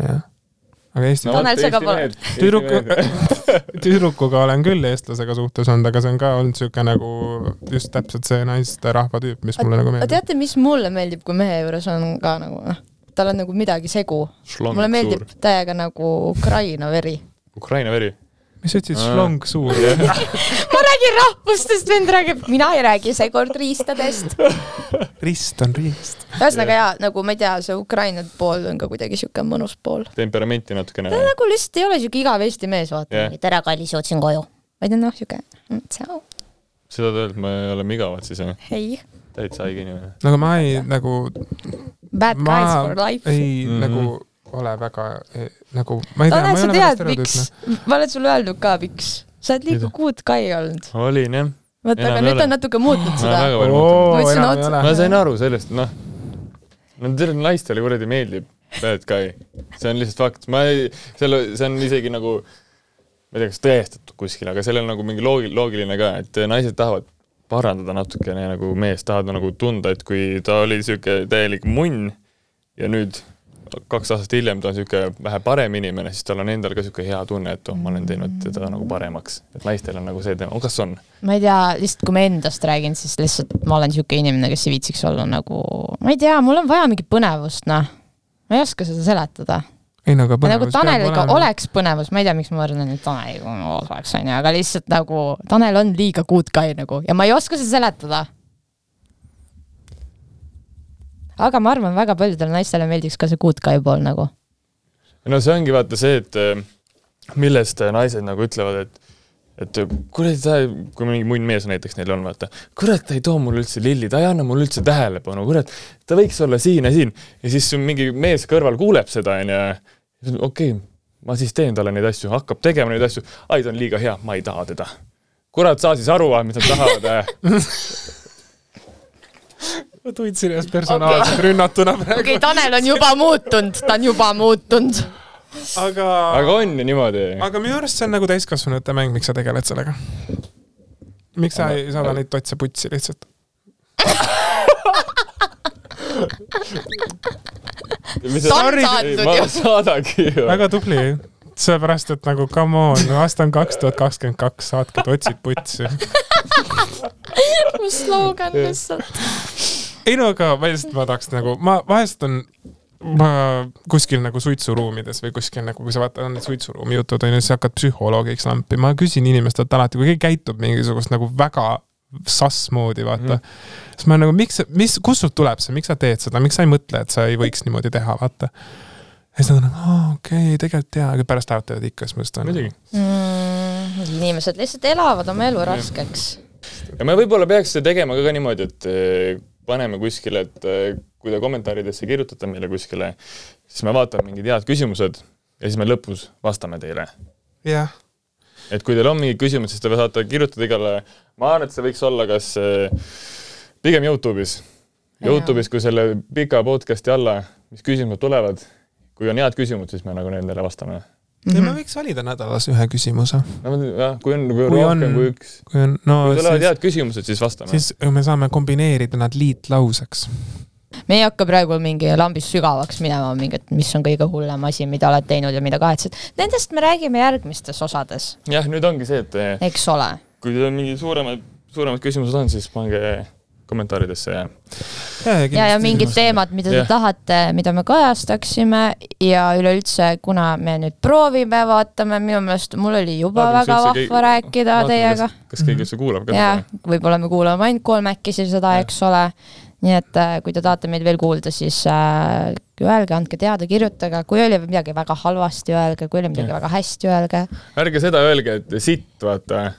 S3: jah. Aga Eesti
S2: No Tanel segab vale.
S3: Tüdruku- tüdrukuga olen küll eestlasega suhtes olnud, aga see on ka olnud siuke nagu just täpselt see naisterahva tüüp, mis mulle nagu meeldib.
S2: teate, mis mulle meeldib, kui mehe juures on ka nagu noh, tal on nagu midagi segu. mulle meeldib täiega nagu Ukraina veri.
S1: Ukraina veri.
S3: mis sa ütlesid, šlong suur?
S2: ma räägin rahvustest, vend räägib, mina ei räägi seekord riistadest.
S3: rist on rist.
S2: ühesõnaga jaa, nagu ma ei tea, see Ukraina pool on ka kuidagi siuke mõnus pool.
S1: temperamenti natukene.
S2: nagu lihtsalt ei ole siuke igav Eesti mees, vaata yeah..
S4: tere, kallis, jõudsin koju.
S2: vaid on noh, siuke mm, tšau,
S1: seda ta öelnud, me oleme igavad siis jah,
S2: hei,
S1: täitsa haige inimene.
S3: nagu ma ei nagu,
S2: bad
S3: ma
S2: guys for life.
S3: ei
S1: Mhm.
S3: mm -hmm. nagu ole väga eh, nagu, ma ei tea, ma ei
S2: sa
S3: ole väga
S2: tead, miks
S3: stereotüüpne.,
S2: ma olen sulle öelnud ka, miks. Sa oled liiga good guy olnud.
S1: olin jah.
S2: vaata, aga nüüd on natuke muutnud seda. Ma
S1: sain aru sellest, noh, no teile naistele kuradi meeldib bad guy, see on lihtsalt fakt, ma ei, selle, see on isegi nagu ma ei tea, kas tõestatud kuskil, aga sellel on nagu mingi loogi-, loogiline ka, et naised tahavad parandada natukene nagu meest, tahavad nagu tunda, et kui ta oli niisugune täielik munn ja nüüd kaks aastat hiljem ta on niisugune vähe parem inimene, siis tal on endal ka niisugune hea tunne, et oh, ma olen teinud teda nagu paremaks. et naistel on nagu see teema, kas on?
S2: ma ei tea, lihtsalt kui ma endast räägin, siis lihtsalt ma olen siuke inimene, kes ei viitsiks olla nagu, ma ei tea, mul on vaja mingit põnevust, noh. ma ei oska seda seletada.
S3: ei no aga
S2: nagu
S3: põnevus
S2: Taneliga. oleks põnevus, ma ei tea, miks ma võrdlen nüüd Taneliga oleks, onju, aga lihtsalt nagu Tanel on liiga good guy nagu ja ma ei oska seda seletada. Aga ma arvan, väga paljudele naistele meeldiks ka see good guy pool nagu.
S1: no see ongi vaata see, et äh, millest äh, naised nagu ütlevad, et et kuradi ta, kui mingi munn mees näiteks neil on, vaata, kurat, ta ei too mulle üldse lilli, ta ei anna mulle üldse tähelepanu, kurat, ta võiks olla siin ja siin. ja siis mingi mees kõrval kuuleb seda, onju, okei okay,, ma siis teen talle neid asju, hakkab tegema neid asju, ai, ta on liiga hea, ma ei taha teda. kurat, saa siis aru, mis nad tahavad äh.
S3: ma tundsin ennast personaalselt okay. rünnatuna praegu
S2: okei okay,, Tanel on juba muutunud, ta on juba muutunud.
S3: aga,
S1: aga on ju niimoodi.
S3: aga minu arust see on nagu täiskasvanute mäng, miks sa tegeled sellega? miks sa ei saada neid totse putsi lihtsalt?
S2: Saatnud
S1: ma
S2: ju.
S3: väga tubli, sellepärast et nagu come on, aasta on kaks tuhat kakskümmend kaks, saatke totsid putsi.
S2: mu slogan lihtsalt.
S3: Ei no aga ma lihtsalt, ma tahaks nagu, ma vahest on ma kuskil nagu suitsuruumides või kuskil nagu, kui sa vaatad, on need suitsuruumi jutud on ju, siis hakkad psühholoogiks lampi, ma küsin inimestelt alati, kui keegi käitub mingisugust nagu väga sass moodi, vaata mm.. siis ma olen nagu, miks, mis, kust sul tuleb see, miks sa teed seda, miks sa ei mõtle, et sa ei võiks niimoodi teha, vaata. ja siis nad on nagu, okei okay,, tegelikult jaa, aga pärast arutavad ikka, siis ma just olen.
S1: muidugi.
S2: mm,. inimesed lihtsalt elavad oma elu raskeks.
S1: ja me võib-olla peaks tegema ka, ka niimoodi, et paneme kuskile, et eh, kui te kommentaaridesse kirjutate meile kuskile, siis me vaatame mingid head küsimused ja siis me lõpus vastame teile.
S3: jah,
S1: et kui teil on mingid küsimused, siis te saate kirjutada igale, ma arvan, et see võiks olla kas eh, pigem Youtube'is. Youtube'is, kui selle pika podcast'i alla, mis küsimused tulevad, kui on head küsimused, siis me nagu nendele vastame.
S3: Ja me võiks valida nädalas ühe küsimuse,
S1: no jah, kui on, kui on
S3: Kui on-
S1: rohkem kui üks,
S3: kui on, no
S1: kui tulevad head küsimused, siis vastame.
S3: siis me saame kombineerida nad liitlauseks.
S2: me ei hakka praegu mingi lambist sügavaks minema, mingit, mis on kõige hullem asi, mida oled teinud ja mida kahetsed. Nendest me räägime järgmistes osades,
S1: jah, nüüd ongi see, et
S2: eks ole.
S1: kui teil on mingi suuremad, suuremad küsimused on, siis pange kommentaaridesse ja
S2: ja, ja mingid teemad, mida te
S1: Jah.
S2: tahate, mida me kajastaksime ja üleüldse, kuna me nüüd proovime, vaatame, minu meelest mul oli juba
S1: Vaatame,
S2: väga vahva
S1: keegi-
S2: rääkida
S1: vaatame,
S2: teiega
S1: kas, keegi üldse kuulab ka
S2: ja
S1: seda.
S2: võib-olla me kuulame ainult kolmekesi seda,
S1: Jah.
S2: eks ole. nii et äh, kui te tahate meid veel kuulda, siis äh, öelge, andke teada, kirjutage, kui oli midagi väga halvasti, öelge, kui oli midagi
S1: Jah.
S2: väga hästi, öelge.
S1: ärge seda öelge, et sitt, vaata.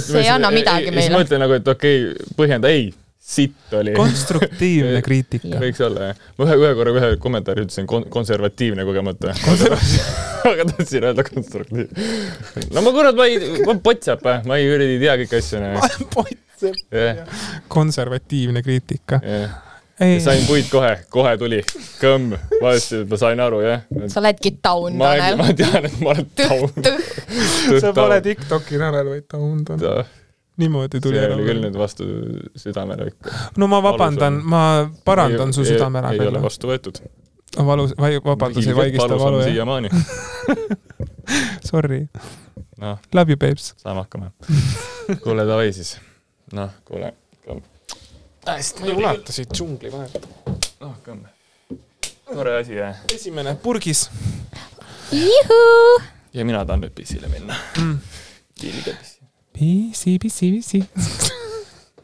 S2: See ei anna midagi
S1: siis
S2: meile.
S1: ma ütlen nagu, et okei okay,, põhjenda, ei, sitt oli.
S3: konstruktiivne kriitika.
S1: võiks olla jah. ma ühe, ühe korra ühe kommentaari ütlesin kon-, konservatiivne kogemata. aga tahtsin öelda konstruktiivne. no ma kurat, ma ei, ma potsap, ma ei kuradi tea kõiki asju. jah,
S3: konservatiivne kriitika.
S1: jah.
S3: ei,
S1: sain puid kohe, kohe tuli. kõmm, vaatasin, et ma sain aru, jah.
S2: sa oledki taun,
S1: ma,
S2: Tanel
S1: ma. tean, et ma olen taun.
S3: sa pole Tiktoki Tanel, vaid Taun Tanel. Niimoodi tuli
S1: see oli küll nüüd vastu südamele ikka.
S3: no ma vabandan, ma parandan su
S1: ei ole
S3: südamele.
S1: vastu võetud.
S3: valus, vabandus, ei vaigista valu, jah.
S1: siiamaani.
S3: Sorry,
S1: noh,
S3: love you babes.
S1: saame hakkama. kuule, davai siis. noh, kuule. hästi,
S3: ma ei ulata siit džungli vahelt.
S1: noh, kõmm. tore asi, jah.
S3: esimene purgis
S4: juhuu.
S1: ja mina tahan nüüd pissile minna
S3: mm..
S1: Kiiliga pissi.
S3: PC, PC.